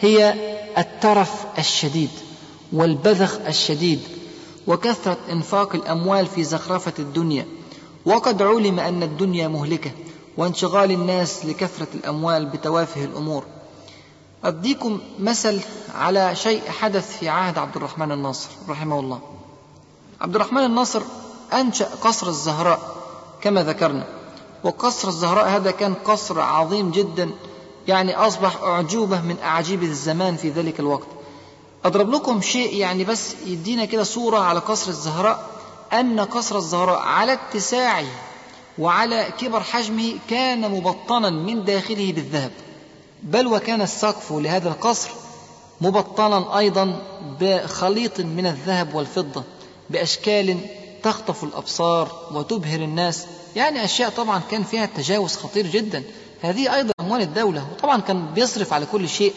هي الترف الشديد والبذخ الشديد وكثرة إنفاق الأموال في زخرفة الدنيا. وقد علم أن الدنيا مهلكة وانشغال الناس لكثرة الأموال بتوافه الأمور. أديكم مثل على شيء حدث في عهد عبد الرحمن الناصر رحمه الله. عبد الرحمن الناصر أنشأ قصر الزهراء كما ذكرنا. وقصر الزهراء هذا كان قصر عظيم جدا يعني أصبح أعجوبة من أعاجيب الزمان في ذلك الوقت. أضرب لكم شيء يعني بس يدينا كده صورة على قصر الزهراء أن قصر الزهراء على اتساعه وعلى كبر حجمه كان مبطنا من داخله بالذهب. بل وكان السقف لهذا القصر مبطنا أيضا بخليط من الذهب والفضة بأشكال تخطف الأبصار وتبهر الناس. يعني أشياء طبعا كان فيها تجاوز خطير جدا. هذه أيضا أموال الدولة وطبعا كان بيصرف على كل شيء.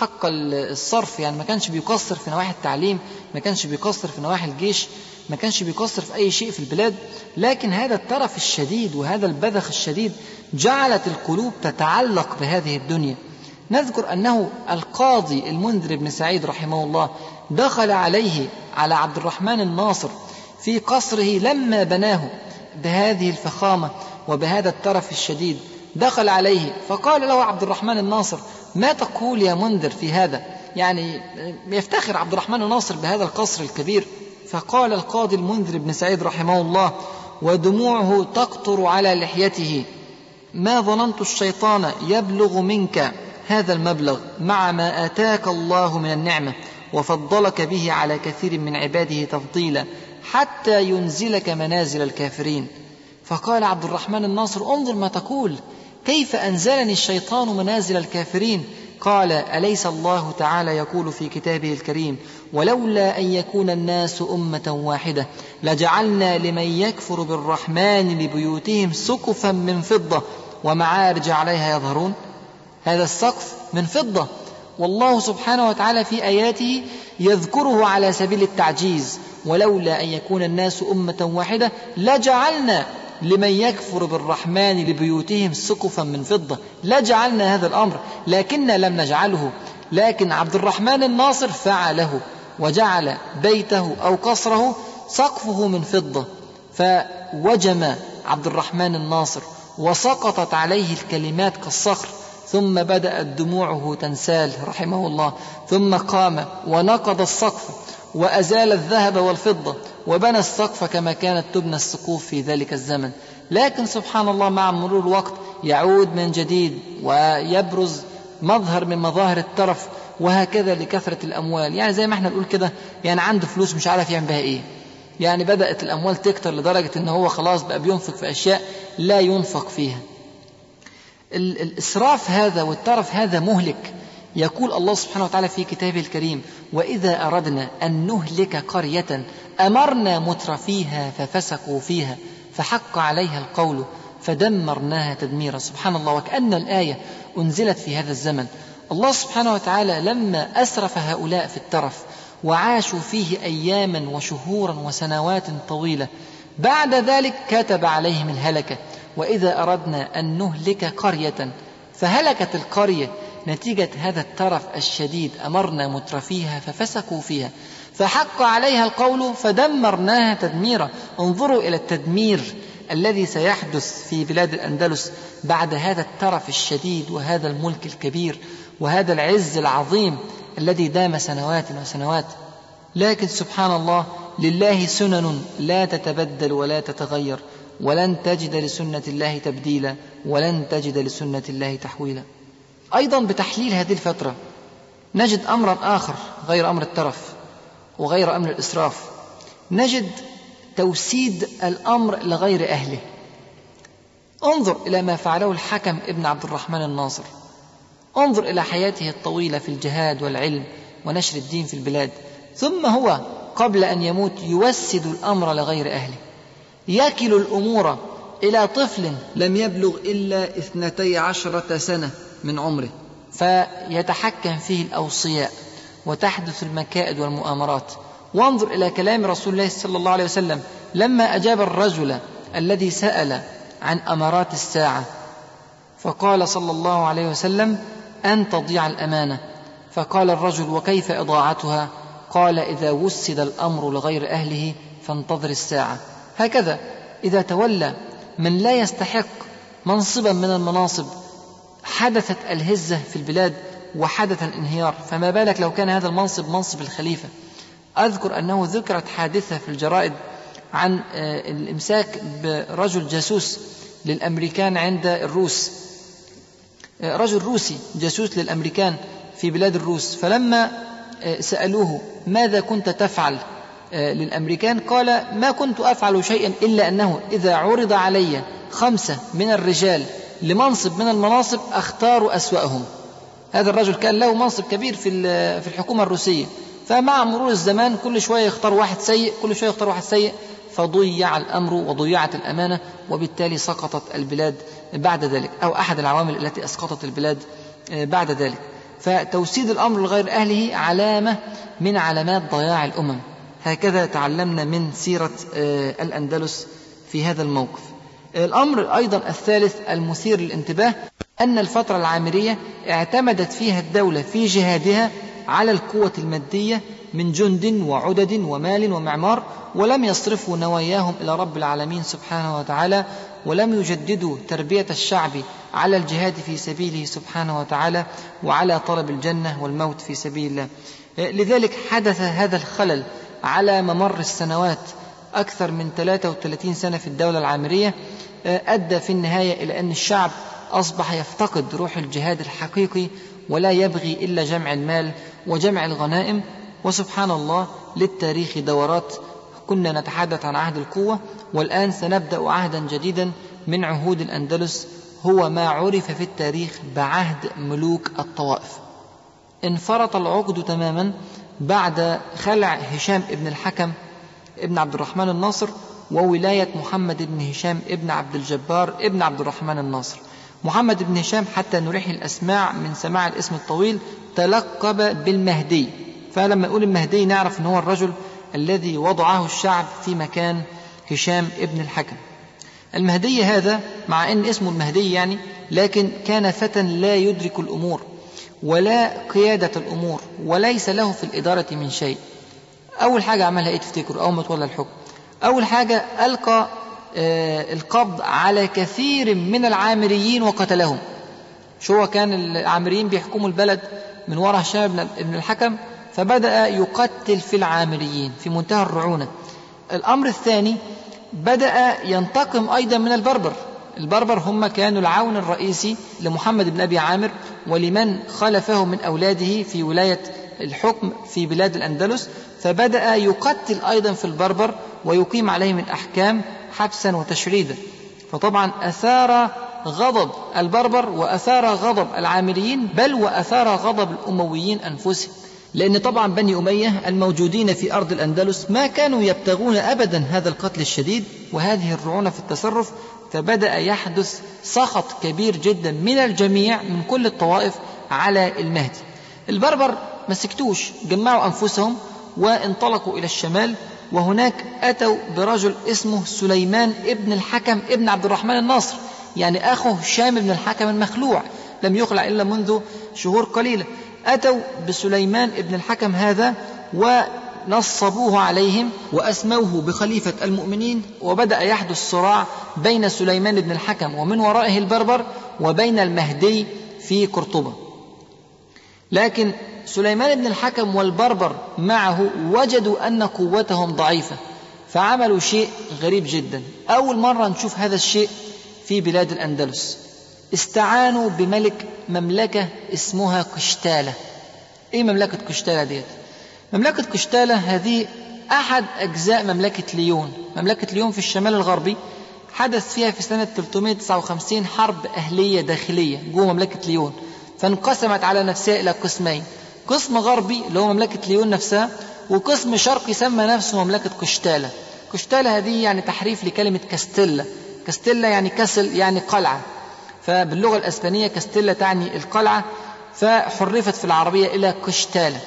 حق الصرف يعني ما كانش بيقصر في نواحي التعليم ما كانش بيقصر في نواحي الجيش ما كانش بيقصر في أي شيء في البلاد. لكن هذا الترف الشديد وهذا البذخ الشديد جعلت القلوب تتعلق بهذه الدنيا. نذكر أنه القاضي المنذر بن سعيد رحمه الله دخل عليه على عبد الرحمن الناصر في قصره لما بناه بهذه الفخامة وبهذا الترف الشديد. دخل عليه فقال له عبد الرحمن الناصر ما تقول يا منذر في هذا؟ يعني يفتخر عبد الرحمن الناصر بهذا القصر الكبير. فقال القاضي المنذر بن سعيد رحمه الله ودموعه تقطر على لحيته. ما ظننت الشيطان يبلغ منك؟ هذا المبلغ مع ما آتاك الله من النعمة وفضلك به على كثير من عباده تفضيلا حتى ينزلك منازل الكافرين. فقال عبد الرحمن الناصر انظر ما تقول. كيف أنزلني الشيطان منازل الكافرين؟ قال أليس الله تعالى يقول في كتابه الكريم ولولا أن يكون الناس أمة واحدة لجعلنا لمن يكفر بالرحمن لبيوتهم سقفا من فضة ومعارج عليها يظهرون؟ هذا السقف من فضة. والله سبحانه وتعالى في آياته يذكره على سبيل التعجيز ولولا أن يكون الناس أمة واحدة لجعلنا لمن يكفر بالرحمن لبيوتهم سقفا من فضة. لجعلنا هذا الأمر لكن لم نجعله. لكن عبد الرحمن الناصر فعله وجعل بيته أو قصره سقفه من فضة. فوجم عبد الرحمن الناصر وسقطت عليه الكلمات كالصخر. ثم بدأت دموعه تنسال رحمه الله. ثم قام ونقض السقف وأزال الذهب والفضة وبنى السقف كما كانت تبنى السقوف في ذلك الزمن. لكن سبحان الله مع مرور الوقت يعود من جديد ويبرز مظهر من مظاهر الترف وهكذا لكثرة الأموال. يعني زي ما إحنا بنقول كده يعني عنده فلوس مش عارف يعمل بها إيه. يعني بدأت الأموال تكتر لدرجة إن هو خلاص بقى بينفق في أشياء لا ينفق فيها. الإسراف هذا والترف هذا مهلك. يقول الله سبحانه وتعالى في كتابه الكريم وإذا أردنا أن نهلك قرية أمرنا مترفيها ففسقوا فيها فحق عليها القول فدمرناها تدميرا. سبحان الله وكأن الآية أنزلت في هذا الزمن. الله سبحانه وتعالى لما أسرف هؤلاء في الترف وعاشوا فيه أياما وشهورا وسنوات طويلة بعد ذلك كتب عليهم الهلكة. وإذا أردنا أن نهلك قرية فهلكت القرية نتيجة هذا الترف الشديد أمرنا مترفيها ففسقوا فيها. فحق عليها القول فدمرناها تدميرا. انظروا إلى التدمير الذي سيحدث في بلاد الأندلس بعد هذا الترف الشديد وهذا الملك الكبير وهذا العز العظيم الذي دام سنوات وسنوات. لكن سبحان الله لله سنن لا تتبدل ولا تتغير. ولن تجد لسنة الله تبديلا ولن تجد لسنة الله تحويلا. أيضا بتحليل هذه الفترة نجد أمرا آخر غير أمر الترف وغير أمر الإسراف. نجد توسيد الأمر لغير أهله. انظر إلى ما فعله الحكم ابن عبد الرحمن الناصر. انظر إلى حياته الطويلة في الجهاد والعلم ونشر الدين في البلاد. ثم هو قبل أن يموت يوسد الأمر لغير أهله. يكل الأمور إلى طفل لم يبلغ إلا اثنتي عشرة سنة من عمره فيتحكم فيه الأوصياء وتحدث المكائد والمؤامرات. وانظر إلى كلام رسول الله صلى الله عليه وسلم لما أجاب الرجل الذي سأل عن أمارات الساعة فقال صلى الله عليه وسلم أن تضيع الأمانة. فقال الرجل وكيف إضاعتها؟ قال إذا وسد الأمر لغير أهله فانتظر الساعة. هكذا. إذا تولى من لا يستحق منصبا من المناصب حدثت الهزة في البلاد وحدث الانهيار فما بالك لو كان هذا المنصب منصب الخليفة؟ أذكر أنه ذكرت حادثة في الجرائد عن الإمساك برجل جاسوس للأمريكان عند الروس. رجل روسي جاسوس للأمريكان في بلاد الروس. فلما سألوه ماذا كنت تفعل؟ للأمريكان قال ما كنت أفعل شيئا إلا أنه إذا عرض علي خمسة من الرجال لمنصب من المناصب أختار أسوأهم. هذا الرجل كان له منصب كبير في في الحكومة الروسية. فمع مرور الزمان كل شوية يختار واحد سيء كل شوية يختار واحد سيء فضيع الأمر وضيعت الأمانة وبالتالي سقطت البلاد بعد ذلك أو أحد العوامل التي أسقطت البلاد بعد ذلك. فتوسيد الأمر لغير أهله علامة من علامات ضياع الأمم. هكذا تعلمنا من سيرة الأندلس في هذا الموقف. الأمر أيضا الثالث المثير للانتباه أن الفترة العامرية اعتمدت فيها الدولة في جهادها على القوة المادية من جند وعدد ومال ومعمار ولم يصرفوا نواياهم إلى رب العالمين سبحانه وتعالى ولم يجددوا تربية الشعب على الجهاد في سبيله سبحانه وتعالى وعلى طلب الجنة والموت في سبيل الله. لذلك حدث هذا الخلل على ممر السنوات أكثر من 33 سنة في الدولة العامرية أدى في النهاية إلى أن الشعب أصبح يفتقد روح الجهاد الحقيقي ولا يبغي إلا جمع المال وجمع الغنائم. وسبحان الله للتاريخ دورات كنا نتحدث عن عهد القوة والآن سنبدأ عهدا جديدا من عهود الأندلس هو ما عرف في التاريخ بعهد ملوك الطوائف. انفرط العقد تماما بعد خلع هشام ابن الحكم ابن عبد الرحمن الناصر وولاية محمد بن هشام ابن عبد الجبار ابن عبد الرحمن الناصر. محمد بن هشام حتى نريح الأسماع من سماع الاسم الطويل تلقب بالمهدي. فلما نقول المهدي نعرف أنه هو الرجل الذي وضعه الشعب في مكان هشام ابن الحكم. المهدي هذا مع أن اسمه المهدي يعني لكن كان فتى لا يدرك الأمور. ولا قيادة الأمور وليس له في الإدارة من شيء. أول حاجة عملها إيه تفتكروا؟ أول ما تولى الحكم. أول حاجة ألقى آه، القبض على كثير من العامريين وقتلهم. شو هو؟ كان العامريين بيحكموا البلد من وراء هشام بن الحكم فبدأ يقتل في العامريين في منتهى الرعونة. الأمر الثاني بدأ ينتقم أيضا من البربر. البربر هم كانوا العون الرئيسي لمحمد بن أبي عامر ولمن خلفه من أولاده في ولاية الحكم في بلاد الأندلس فبدأ يقتل أيضا في البربر ويقيم عليهم الأحكام حبسا وتشريدا. فطبعا أثار غضب البربر وأثار غضب العامريين بل وأثار غضب الأمويين أنفسهم. لأن طبعا بني أمية الموجودين في أرض الأندلس ما كانوا يبتغون أبدا هذا القتل الشديد وهذه الرعونة في التصرف فبدأ يحدث سخط كبير جدا من الجميع من كل الطوائف على المهدي. البربر ما سكتوش جمعوا أنفسهم وانطلقوا إلى الشمال وهناك أتوا برجل اسمه سليمان ابن الحكم ابن عبد الرحمن الناصر يعني أخو هشام بن الحكم المخلوع لم يخلع إلا منذ شهور قليلة. أتوا بسليمان ابن الحكم هذا ونصبوه عليهم وأسموه بخليفة المؤمنين وبدأ يحدث صراع بين سليمان بن الحكم ومن ورائه البربر وبين المهدي في قرطبة. لكن سليمان بن الحكم والبربر معه وجدوا أن قوتهم ضعيفة فعملوا شيء غريب جدا. أول مرة نشوف هذا الشيء في بلاد الأندلس. استعانوا بملك مملكة اسمها قشتالة إيه مملكة قشتالة ديت؟ مملكة قشتالة هذه أحد أجزاء مملكة ليون. مملكة ليون في الشمال الغربي حدث فيها في سنة 359 حرب أهلية داخلية جوه مملكة ليون فانقسمت على نفسها إلى قسمين. قسم غربي اللي هو مملكة ليون نفسها وقسم شرقي سمى نفسه مملكة قشتالة قشتالة هذه يعني تحريف لكلمة كاستيلا. كاستيلا يعني كسل يعني قلعة. فباللغة الأسبانية كاستيلا تعني القلعة فحرفت في العربية إلى قشتالة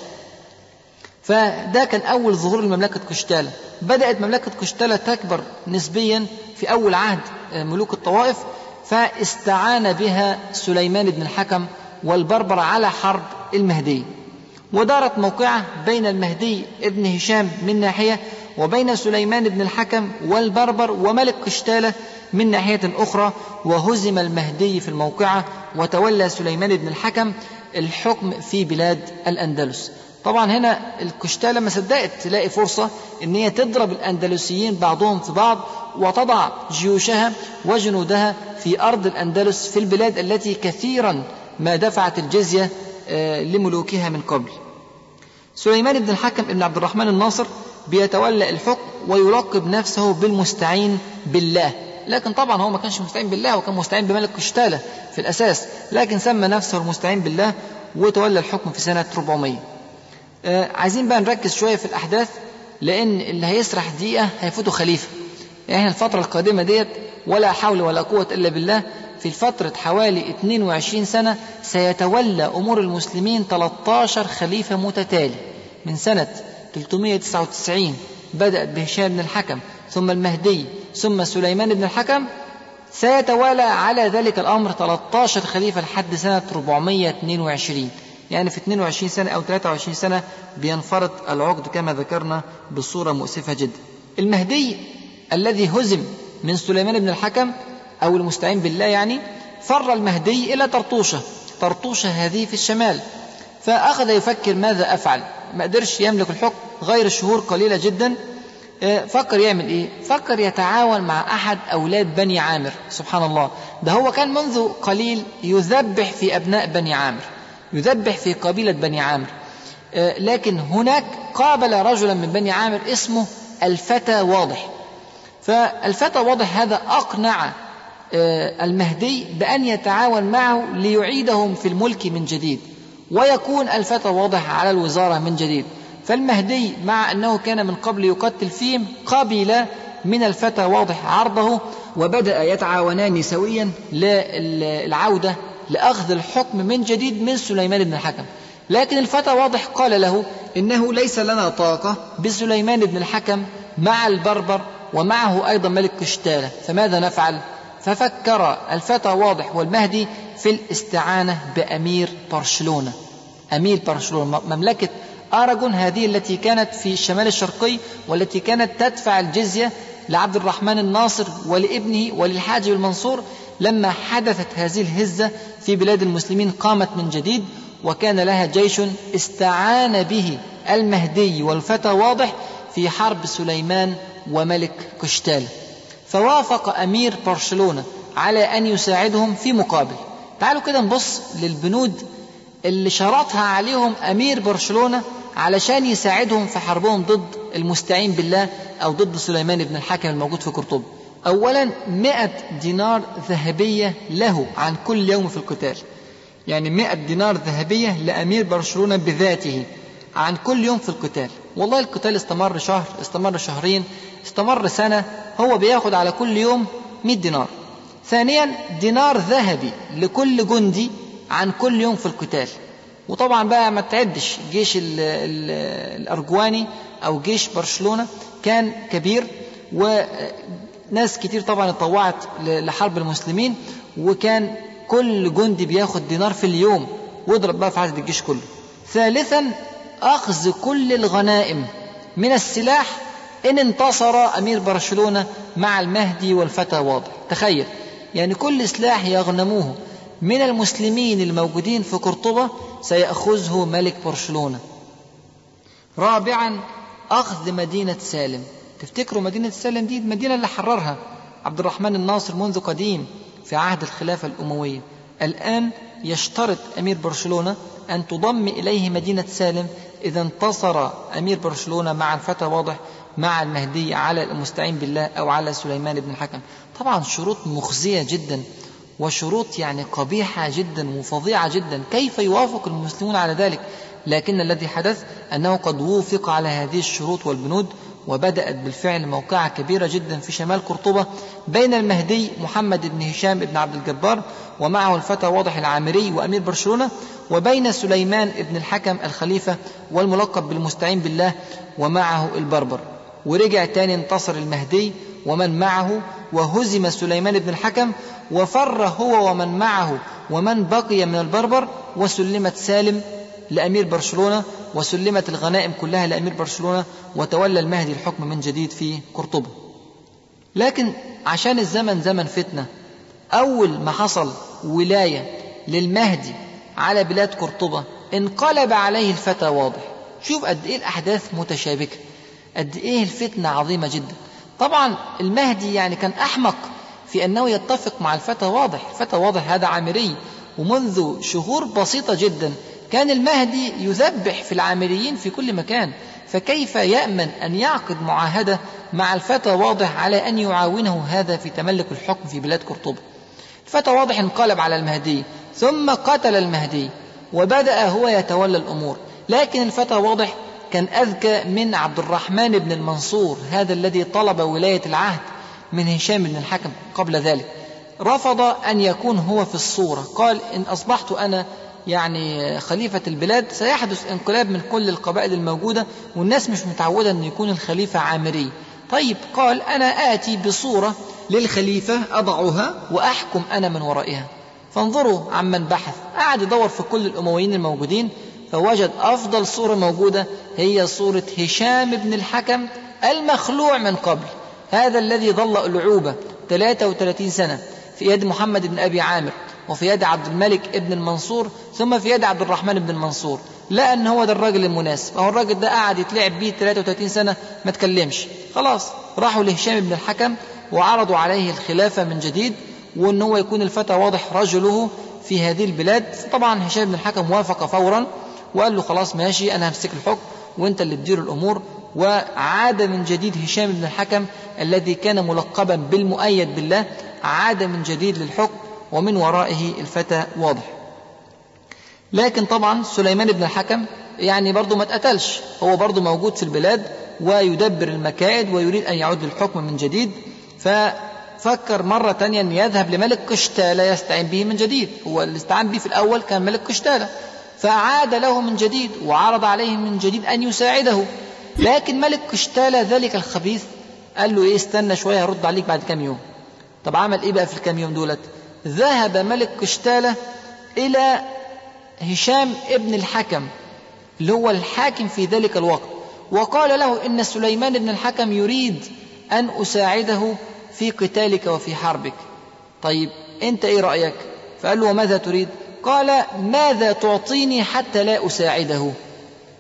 فده كان أول ظهور لمملكة قشتالة بدأت مملكة قشتالة تكبر نسبيا في أول عهد ملوك الطوائف فاستعان بها سليمان بن الحكم والبربر على حرب المهدي. ودارت موقعة بين المهدي ابن هشام من ناحية وبين سليمان بن الحكم والبربر وملك قشتالة من ناحية أخرى وهزم المهدي في الموقعة وتولى سليمان بن الحكم الحكم في بلاد الأندلس. طبعا هنا الكشتالة ما صدقت تلاقي فرصة إن هي تضرب الأندلسيين بعضهم في بعض وتضع جيوشها وجنودها في أرض الأندلس في البلاد التي كثيرا ما دفعت الجزية آه، لملوكها من قبل. سليمان بن الحكم بن عبد الرحمن الناصر بيتولى الحكم ويلقب نفسه بالمستعين بالله. لكن طبعا هو ما كانش مستعين بالله هو كان مستعين بملك قشتالة في الأساس لكن سمى نفسه المستعين بالله وتولى الحكم في سنة 400 آه عايزين بقى نركز شوية في الأحداث لأن اللي هيسرح دقيقة هيفوته خليفة. يعني الفترة القادمة ديت ولا حول ولا قوة إلا بالله في فترة حوالي 22 سنة سيتولى أمور المسلمين 13 خليفة متتالي. من سنة 399 بدأ بهشام بن الحكم ثم المهدي ثم سليمان بن الحكم. سيتوالى على ذلك الأمر 13 خليفة لحد سنة 422 يعني في 22 سنة أو 23 سنة بينفرط العقد كما ذكرنا بصورة مؤسفة جدا. المهدي الذي هزم من سليمان بن الحكم أو المستعين بالله يعني فر المهدي إلى طرطوشة. طرطوشة هذه في الشمال. فأخذ يفكر ماذا أفعل؟ ما قدرش يملك الحكم غير شهور قليلة جدا. آه، فكر يعمل إيه؟ فكر يتعاون مع أحد أولاد بني عامر. سبحان الله. ده هو كان منذ قليل يذبح في أبناء بني عامر. يذبح في قبيلة بني عامر. آه، لكن هناك قابل رجلا من بني عامر اسمه الفتى واضح. فالفتى واضح هذا أقنع آه، المهدي بأن يتعاون معه ليعيدهم في الملك من جديد ويكون الفتى واضح على الوزارة من جديد. فالمهدي مع أنه كان من قبل يقتل فيهم قبل من الفتى واضح عرضه وبدأ يتعاونان سويا للعودة لأخذ الحكم من جديد من سليمان بن الحكم. لكن الفتى واضح قال له إنه ليس لنا طاقة بسليمان بن الحكم مع البربر ومعه أيضا ملك كشتالة فماذا نفعل؟ ففكر الفتى واضح والمهدي في الاستعانة بأمير برشلونة. أمير برشلونة مملكة أراجون هذه التي كانت في الشمال الشرقي والتي كانت تدفع الجزية لعبد الرحمن الناصر ولابنه وللحاج المنصور لما حدثت هذه الهزة في بلاد المسلمين قامت من جديد وكان لها جيش استعان به المهدي والفتى واضح في حرب سليمان وملك كشتال. فوافق أمير برشلونة على أن يساعدهم في مقابل. تعالوا كده نبص للبنود اللي شرطها عليهم أمير برشلونة علشان يساعدهم في حربهم ضد المستعين بالله أو ضد سليمان بن الحكم الموجود في قرطبة أولا مئة دينار ذهبية له عن كل يوم في القتال. يعني مئة دينار ذهبية لأمير برشلونة بذاته عن كل يوم في القتال. والله القتال استمر شهر استمر شهرين استمر سنة هو بياخد على كل يوم 100 دينار. ثانيا دينار ذهبي لكل جندي عن كل يوم في القتال. وطبعا بقى ما تعدش جيش ال ال الأرجواني أو جيش برشلونة كان كبير وناس كتير طبعا اتطوعت لحرب المسلمين وكان كل جندي بياخد دينار في اليوم واضرب بقى في عدد الجيش كله. ثالثا أخذ كل الغنائم من السلاح إن انتصر أمير برشلونة مع المهدي والفتى واضح. تخيل يعني كل سلاح يغنموه من المسلمين الموجودين في قرطبة سيأخذه ملك برشلونة. رابعا أخذ مدينة سالم. تفتكروا مدينة سالم دي المدينة اللي حررها عبد الرحمن الناصر منذ قديم في عهد الخلافة الأموية. الآن يشترط أمير برشلونة أن تضم إليه مدينة سالم إذا انتصر أمير برشلونة مع الفتى واضح مع المهدي على المستعين بالله أو على سليمان بن الحكم. طبعا شروط مخزية جدا وشروط يعني قبيحة جدا وفظيعة جدا. كيف يوافق المسلمون على ذلك؟ لكن الذي حدث أنه قد وفق على هذه الشروط والبنود وبدأت بالفعل موقعة كبيرة جدا في شمال قرطبة بين المهدي محمد بن هشام بن عبد الجبار ومعه الفتى واضح العامري وأمير برشلونة وبين سليمان بن الحكم الخليفة والملقب بالمستعين بالله ومعه البربر. ورجع تاني انتصر المهدي ومن معه وهزم سليمان بن الحكم وفر هو ومن معه ومن بقي من البربر وسلمت سالم لأمير برشلونة وسلمت الغنائم كلها لأمير برشلونة وتولى المهدي الحكم من جديد في قرطبة لكن عشان الزمن زمن فتنة أول ما حصل ولاية للمهدي على بلاد قرطبة انقلب عليه الفتى واضح. شوف قد إيه الأحداث متشابكة قد إيه الفتنة عظيمة جدا. طبعا المهدي يعني كان أحمق في أنه يتفق مع الفتى واضح. الفتى واضح هذا عامري ومنذ شهور بسيطة جدا كان المهدي يذبح في العامريين في كل مكان فكيف يأمن أن يعقد معاهدة مع الفتى واضح على أن يعاونه هذا في تملك الحكم في بلاد قرطبة؟ الفتى واضح انقلب على المهدي ثم قتل المهدي وبدأ هو يتولى الأمور. لكن الفتى واضح كان أذكى من عبد الرحمن بن المنصور هذا الذي طلب ولاية العهد من هشام بن الحكم قبل ذلك. رفض أن يكون هو في الصورة قال إن أصبحت أنا يعني خليفة البلاد سيحدث انقلاب من كل القبائل الموجودة والناس مش متعودة أن يكون الخليفة عامري. طيب قال أنا آتي بصورة للخليفة أضعها وأحكم أنا من ورائها. فانظروا عمن بحث. قعد يدور في كل الأمويين الموجودين فوجد أفضل صورة موجودة هي صورة هشام بن الحكم المخلوع من قبل. هذا الذي ظل ألعوبة 33 سنة في يد محمد بن أبي عامر. وفي يد عبد الملك ابن المنصور ثم في يد عبد الرحمن بن المنصور. لقى أن هو ده الراجل المناسب. اهو الراجل ده قعد يتلعب بيه 33 سنة ما تكلمش خلاص راحوا لهشام بن الحكم وعرضوا عليه الخلافة من جديد وإن هو يكون الفتى واضح رجله في هذه البلاد. طبعا هشام بن الحكم وافق فورا وقال له خلاص ماشي أنا همسك الحكم وأنت اللي تدير الأمور. وعاد من جديد هشام بن الحكم الذي كان ملقبا بالمؤيد بالله عاد من جديد للحكم ومن ورائه الفتى واضح. لكن طبعا سليمان بن الحكم يعني برضه ما اتقتلش. هو برضه موجود في البلاد ويدبر المكائد ويريد أن يعود للحكم من جديد. ففكر مرة تانية أن يذهب لملك قشتالة يستعين به من جديد. هو اللي استعان به في الأول كان ملك قشتالة. فعاد له من جديد وعرض عليه من جديد أن يساعده. لكن ملك قشتالة ذلك الخبيث قال له إيه استنى شوية هرد عليك بعد كام يوم. طب عمل إيه بقى في الكام يوم دولت؟ ذهب ملك قشتالة إلى هشام ابن الحكم اللي هو الحاكم في ذلك الوقت. وقال له إن سليمان بن الحكم يريد أن أساعده في قتالك وفي حربك. طيب أنت إيه رأيك؟ فقال له وماذا تريد؟ قال ماذا تعطيني حتى لا أساعده؟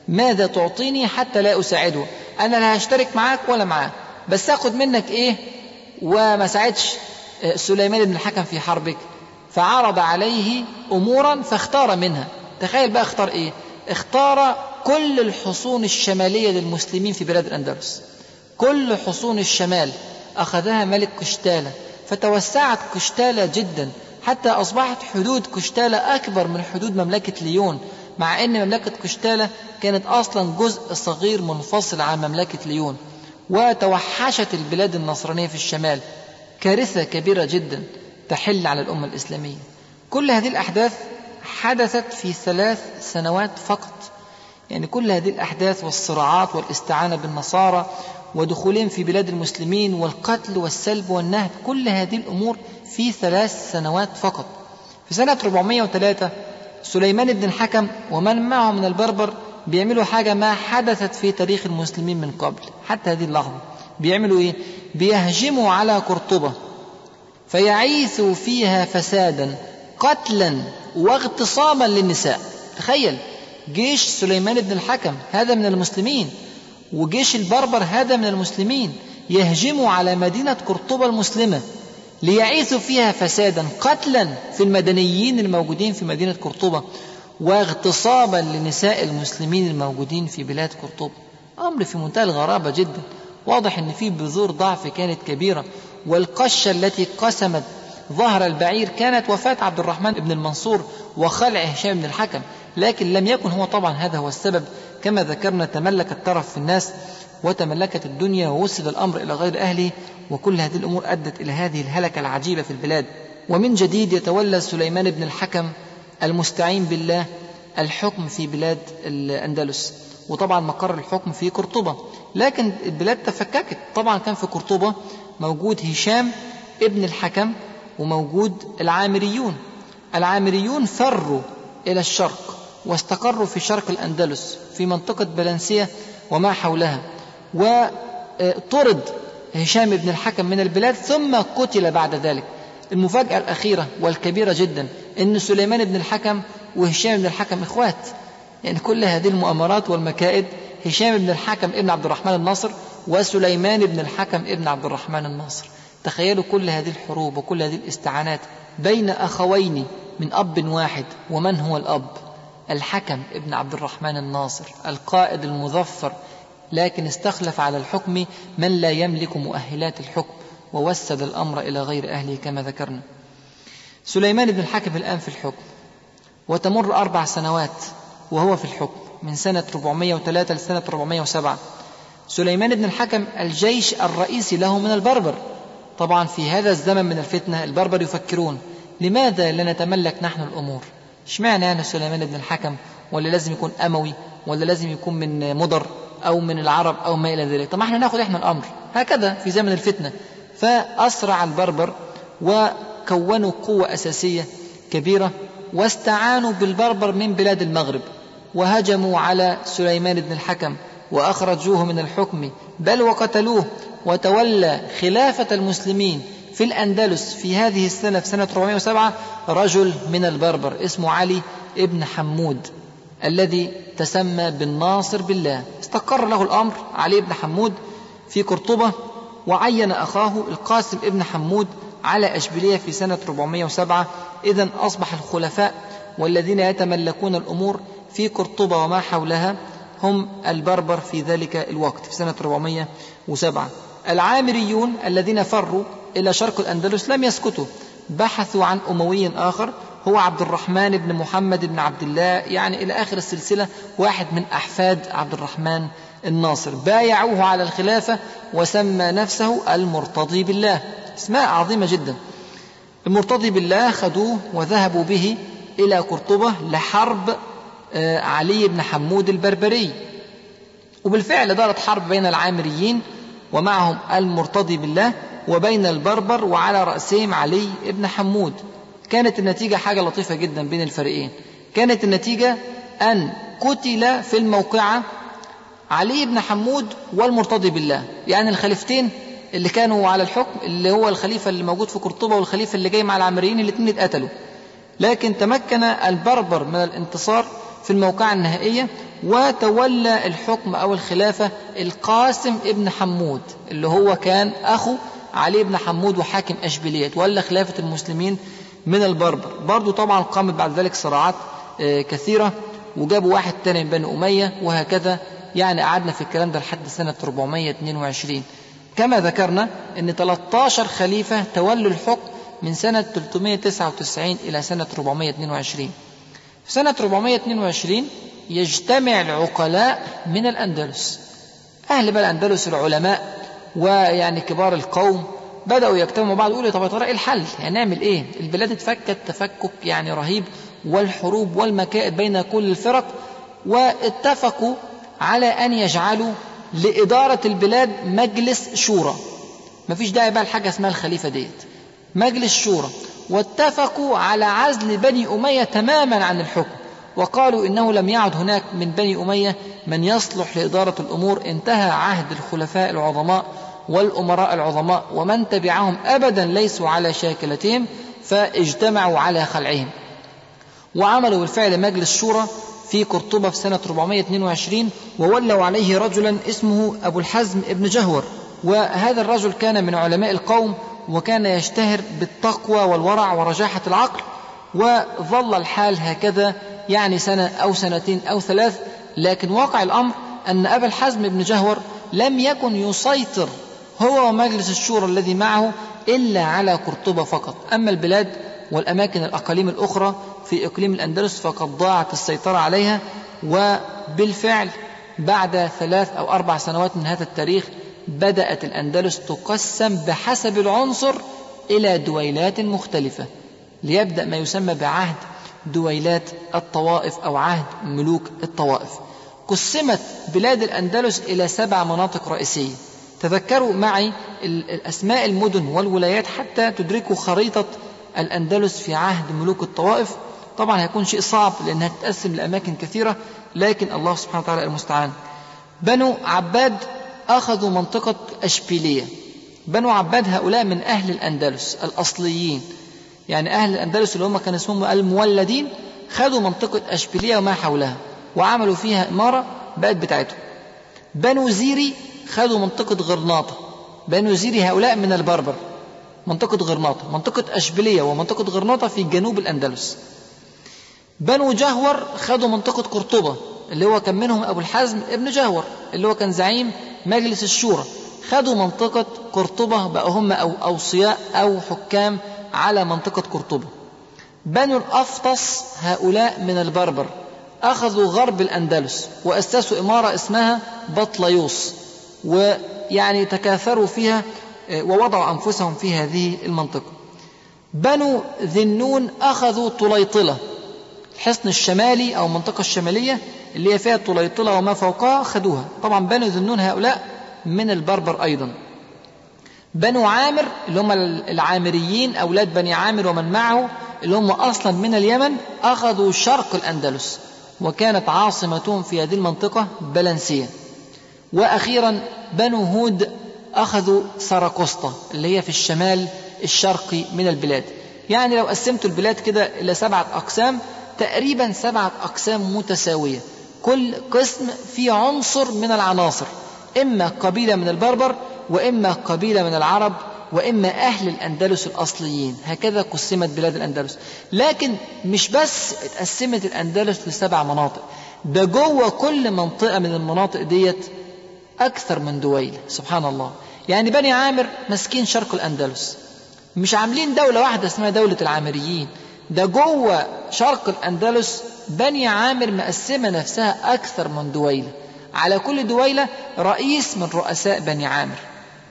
ماذا تعطيني حتى لا أساعده؟ أنا لا هشترك معاك ولا معاه بس أخذ منك إيه؟ وما ساعدش. سليمان بن الحكم في حربك فعرض عليه أمورا فاختار منها. تخيل بقى اختار إيه؟ اختار كل الحصون الشمالية للمسلمين في بلاد الأندلس. كل حصون الشمال أخذها ملك قشتالة فتوسعت قشتالة جدا حتى أصبحت حدود قشتالة أكبر من حدود مملكة ليون مع أن مملكة قشتالة كانت أصلا جزء صغير منفصل عن مملكة ليون وتوحشت البلاد النصرانية في الشمال. كارثة كبيرة جدا تحل على الأمة الإسلامية. كل هذه الأحداث حدثت في ثلاث سنوات فقط. يعني كل هذه الأحداث والصراعات والاستعانة بالنصارى ودخولهم في بلاد المسلمين والقتل والسلب والنهب كل هذه الأمور في ثلاث سنوات فقط. في سنة 403 سليمان بن الحكم ومن معه من البربر بيعملوا حاجة ما حدثت في تاريخ المسلمين من قبل حتى هذه اللحظة. بيعملوا إيه؟ بيهجموا على قرطبة فيعيثوا فيها فسادا قتلا واغتصابا للنساء. تخيل جيش سليمان بن الحكم هذا من المسلمين وجيش البربر هذا من المسلمين يهجموا على مدينة قرطبة المسلمة ليعيثوا فيها فسادا قتلا في المدنيين الموجودين في مدينة قرطبة واغتصابا لنساء المسلمين الموجودين في بلاد قرطبة أمر في منتهى الغرابة جدا. واضح أن في بذور ضعف كانت كبيرة والقشة التي قسمت ظهر البعير كانت وفاة عبد الرحمن بن المنصور وخلع هشام بن الحكم لكن لم يكن هو طبعا هذا هو السبب. كما ذكرنا تملك الترف في الناس وتملكت الدنيا ووصل الأمر إلى غير أهله وكل هذه الأمور أدت إلى هذه الهلكة العجيبة في البلاد. ومن جديد يتولى سليمان بن الحكم المستعين بالله الحكم في بلاد الأندلس. وطبعا مقر الحكم في قرطبة. لكن البلاد تفككت. طبعا كان في قرطبة موجود هشام ابن الحكم وموجود العامريون. العامريون فروا إلى الشرق واستقروا في شرق الأندلس في منطقة بلنسية وما حولها. وطرد هشام بن الحكم من البلاد ثم قتل بعد ذلك. المفاجأة الأخيرة والكبيرة جدا أن سليمان بن الحكم وهشام بن الحكم إخوات. يعني كل هذه المؤامرات والمكائد هشام بن الحكم ابن عبد الرحمن الناصر وسليمان بن الحكم ابن عبد الرحمن الناصر. تخيلوا كل هذه الحروب وكل هذه الاستعانات بين أخوين من أب واحد ومن هو الأب؟ الحكم ابن عبد الرحمن الناصر القائد المظفر. لكن استخلف على الحكم من لا يملك مؤهلات الحكم ووسد الأمر إلى غير أهله كما ذكرنا. سليمان بن الحكم الآن في الحكم وتمر أربع سنوات. وهو في الحكم من سنة 403 لسنة 407 سليمان بن الحكم الجيش الرئيسي له من البربر. طبعا في هذا الزمن من الفتنة البربر يفكرون لماذا لا نتملك نحن الأمور؟ اشمعنى يعني سليمان بن الحكم ولا لازم يكون أموي ولا لازم يكون من مضر أو من العرب أو ما إلى ذلك؟ طب ما إحنا ناخد إحنا الأمر. هكذا في زمن الفتنة. فأسرع البربر وكونوا قوة أساسية كبيرة واستعانوا بالبربر من بلاد المغرب وهجموا على سليمان بن الحكم وأخرجوه من الحكم بل وقتلوه وتولى خلافة المسلمين في الأندلس في هذه السنة في سنة 407 رجل من البربر اسمه علي ابن حمود الذي تسمى بالناصر بالله. استقر له الأمر علي بن حمود في قرطبة وعين أخاه القاسم ابن حمود على أشبيلية في سنة 407 إذا أصبح الخلفاء والذين يتملكون الأمور في قرطبة وما حولها هم البربر في ذلك الوقت في سنة 407 العامريون الذين فروا إلى شرق الأندلس لم يسكتوا بحثوا عن أموي آخر هو عبد الرحمن بن محمد بن عبد الله يعني إلى آخر السلسلة واحد من أحفاد عبد الرحمن الناصر. بايعوه على الخلافة وسمى نفسه المرتضي بالله. إسماء عظيمة جدا. المرتضي بالله خدوه وذهبوا به إلى قرطبة لحرب آه، علي بن حمود البربري. وبالفعل دارت حرب بين العامريين ومعهم المرتضي بالله وبين البربر وعلى رأسهم علي بن حمود. كانت النتيجة حاجة لطيفة جدا بين الفريقين. كانت النتيجة أن قتل في الموقعة علي بن حمود والمرتضي بالله. يعني الخليفتين اللي كانوا على الحكم اللي هو الخليفة اللي موجود في قرطبة والخليفة اللي جاي مع العمريين الاثنين اتقتلوا. لكن تمكن البربر من الانتصار في الموقعة النهائية وتولى الحكم أو الخلافة القاسم ابن حمود اللي هو كان أخو علي بن حمود وحاكم أشبيلية تولى خلافة المسلمين من البربر. برضو طبعا قامت بعد ذلك صراعات آه، كثيرة وجابوا واحد تاني من بني أمية وهكذا يعني قعدنا في الكلام ده لحد سنة 422 كما ذكرنا أن 13 خليفة تولوا الحكم من سنة 399 إلى سنة 422 في سنة 422 يجتمع العقلاء من الأندلس أهل بقى الأندلس العلماء ويعني كبار القوم بدأوا يجتمعوا بعض يقولوا طب يا ترى إيه الحل؟ يعني نعمل إيه؟ البلاد اتفكت تفكك يعني رهيب والحروب والمكائد بين كل الفرق واتفقوا على أن يجعلوا لإدارة البلاد مجلس شورى. مفيش داعي بقى لحاجة اسمها الخليفة ديت. مجلس شورى. واتفقوا على عزل بني أمية تماما عن الحكم. وقالوا إنه لم يعد هناك من بني أمية من يصلح لإدارة الأمور. انتهى عهد الخلفاء العظماء والأمراء العظماء. ومن تبعهم أبدا ليسوا على شاكلتهم فاجتمعوا على خلعهم. وعملوا بالفعل مجلس شورى. في قرطبة في سنة 422 وولوا عليه رجلا اسمه أبو الحزم ابن جهور. وهذا الرجل كان من علماء القوم وكان يشتهر بالتقوى والورع ورجاحة العقل وظل الحال هكذا يعني سنة أو سنتين أو ثلاث. لكن واقع الأمر أن أبا الحزم بن جهور لم يكن يسيطر هو ومجلس الشورى الذي معه إلا على قرطبة فقط. أما البلاد والأماكن الأقاليم الأخرى في إقليم الأندلس فقد ضاعت السيطرة عليها وبالفعل بعد ثلاث أو أربع سنوات من هذا التاريخ بدأت الأندلس تقسم بحسب العنصر إلى دويلات مختلفة. ليبدأ ما يسمى بعهد دويلات الطوائف أو عهد ملوك الطوائف. قسمت بلاد الأندلس إلى سبع مناطق رئيسية. تذكروا معي الأسماء المدن والولايات حتى تدركوا خريطة الأندلس في عهد ملوك الطوائف. طبعا هيكون شيء صعب لأنها تتقسم لأماكن كثيرة لكن الله سبحانه وتعالى المستعان. بنو عباد أخذوا منطقة أشبيلية. بنو عباد هؤلاء من أهل الأندلس الأصليين. يعني أهل الأندلس اللي هم كان اسمهم المولدين خدوا منطقة أشبيلية وما حولها وعملوا فيها إمارة بقت بتاعتهم. بنو زيري خدوا منطقة غرناطة. بنو زيري هؤلاء من البربر. منطقة غرناطة. منطقة أشبيلية ومنطقة غرناطة في جنوب الأندلس. بنو جهور خدوا منطقة قرطبة اللي هو كان منهم أبو الحزم ابن جهور اللي هو كان زعيم مجلس الشورى. خدوا منطقة قرطبة بقى هم أو أوصياء أو حكام على منطقة قرطبة. بنو الأفطس هؤلاء من البربر أخذوا غرب الأندلس وأسسوا إمارة اسمها بطليوس ويعني تكاثروا فيها آه، ووضعوا أنفسهم في هذه المنطقة. بنو ذنون أخذوا طليطلة الحصن الشمالي أو المنطقة الشمالية اللي هي فيها طليطلة وما فوقها خدوها. طبعا بنو ذنون هؤلاء من البربر أيضا. بنو عامر اللي هم العامريين أولاد بني عامر ومن معه اللي هم أصلا من اليمن أخذوا شرق الأندلس وكانت عاصمتهم في هذه المنطقة بلنسية. وأخيرا بنو هود أخذوا سراكوستا اللي هي في الشمال الشرقي من البلاد. يعني لو قسمت البلاد كده إلى سبعة أقسام تقريبا سبعة أقسام متساوية. كل قسم فيه عنصر من العناصر إما قبيلة من البربر وإما قبيلة من العرب وإما أهل الأندلس الأصليين. هكذا قسمت بلاد الأندلس. لكن مش بس اتقسمت الأندلس لسبع مناطق. ده جوه كل منطقة من المناطق ديت أكثر من دويل. سبحان الله. يعني بني عامر ماسكين شرق الأندلس. مش عاملين دولة واحدة اسمها دولة العامريين. ده جوه شرق الأندلس بني عامر مقسمة نفسها أكثر من دويلة. على كل دويلة رئيس من رؤساء بني عامر.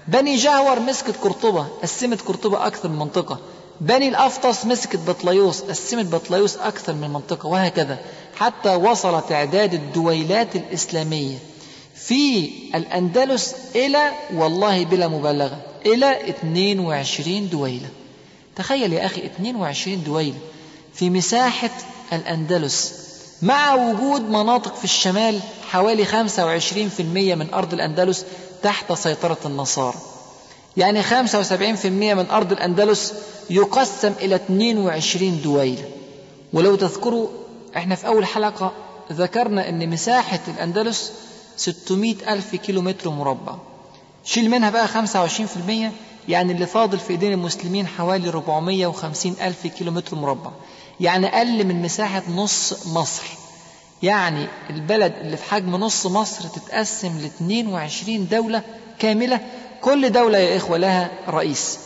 بني جهور مسكت قرطبة قسمت قرطبة أكثر من منطقة. بني الأفطس مسكت بطليوس قسمت بطليوس أكثر من منطقة وهكذا. حتى وصل تعداد الدويلات الإسلامية في الأندلس إلى والله بلا مبالغة إلى 22 دويلة. تخيل يا أخي 22 دويلة في مساحة الأندلس مع وجود مناطق في الشمال حوالي 25% من أرض الأندلس تحت سيطرة النصارى. يعني 75% من أرض الأندلس يقسم إلى 22 دويلة ولو تذكروا إحنا في أول حلقة ذكرنا أن مساحة الأندلس 600 ألف كيلو متر مربع. شيل منها بقى 25% يعني اللي فاضل في ايدين المسلمين حوالي 450 ألف كيلو متر مربع. يعني أقل من مساحة نص مصر. يعني البلد اللي في حجم نص مصر تتقسم ل 22 دولة كاملة. كل دولة يا إخوة لها رئيس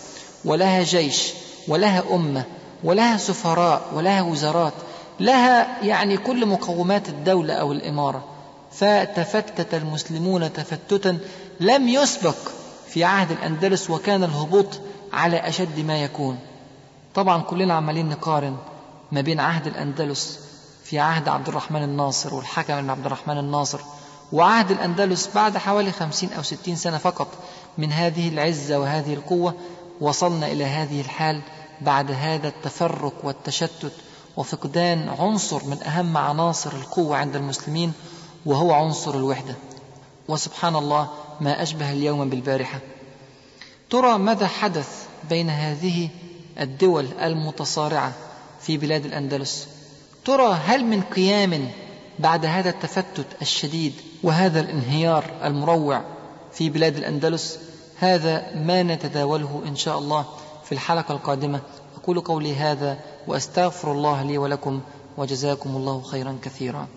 ولها جيش ولها أمة ولها سفراء ولها وزارات لها يعني كل مقومات الدولة أو الإمارة. فتفتت المسلمون تفتتا لم يسبق في عهد الأندلس وكان الهبوط على أشد ما يكون. طبعا كلنا عمالين نقارن ما بين عهد الأندلس في عهد عبد الرحمن الناصر والحكم عبد الرحمن الناصر وعهد الأندلس بعد حوالي خمسين أو ستين سنة فقط من هذه العزة وهذه القوة. وصلنا إلى هذه الحال بعد هذا التفرق والتشتت وفقدان عنصر من أهم عناصر القوة عند المسلمين وهو عنصر الوحدة. وسبحان الله ما أشبه اليوم بالبارحة. ترى ماذا حدث بين هذه الدول المتصارعة في بلاد الأندلس؟ ترى هل من قيام بعد هذا التفتت الشديد وهذا الانهيار المروع في بلاد الأندلس؟ هذا ما نتداوله إن شاء الله في الحلقة القادمة. أقول قولي هذا وأستغفر الله لي ولكم وجزاكم الله خيرا كثيرا.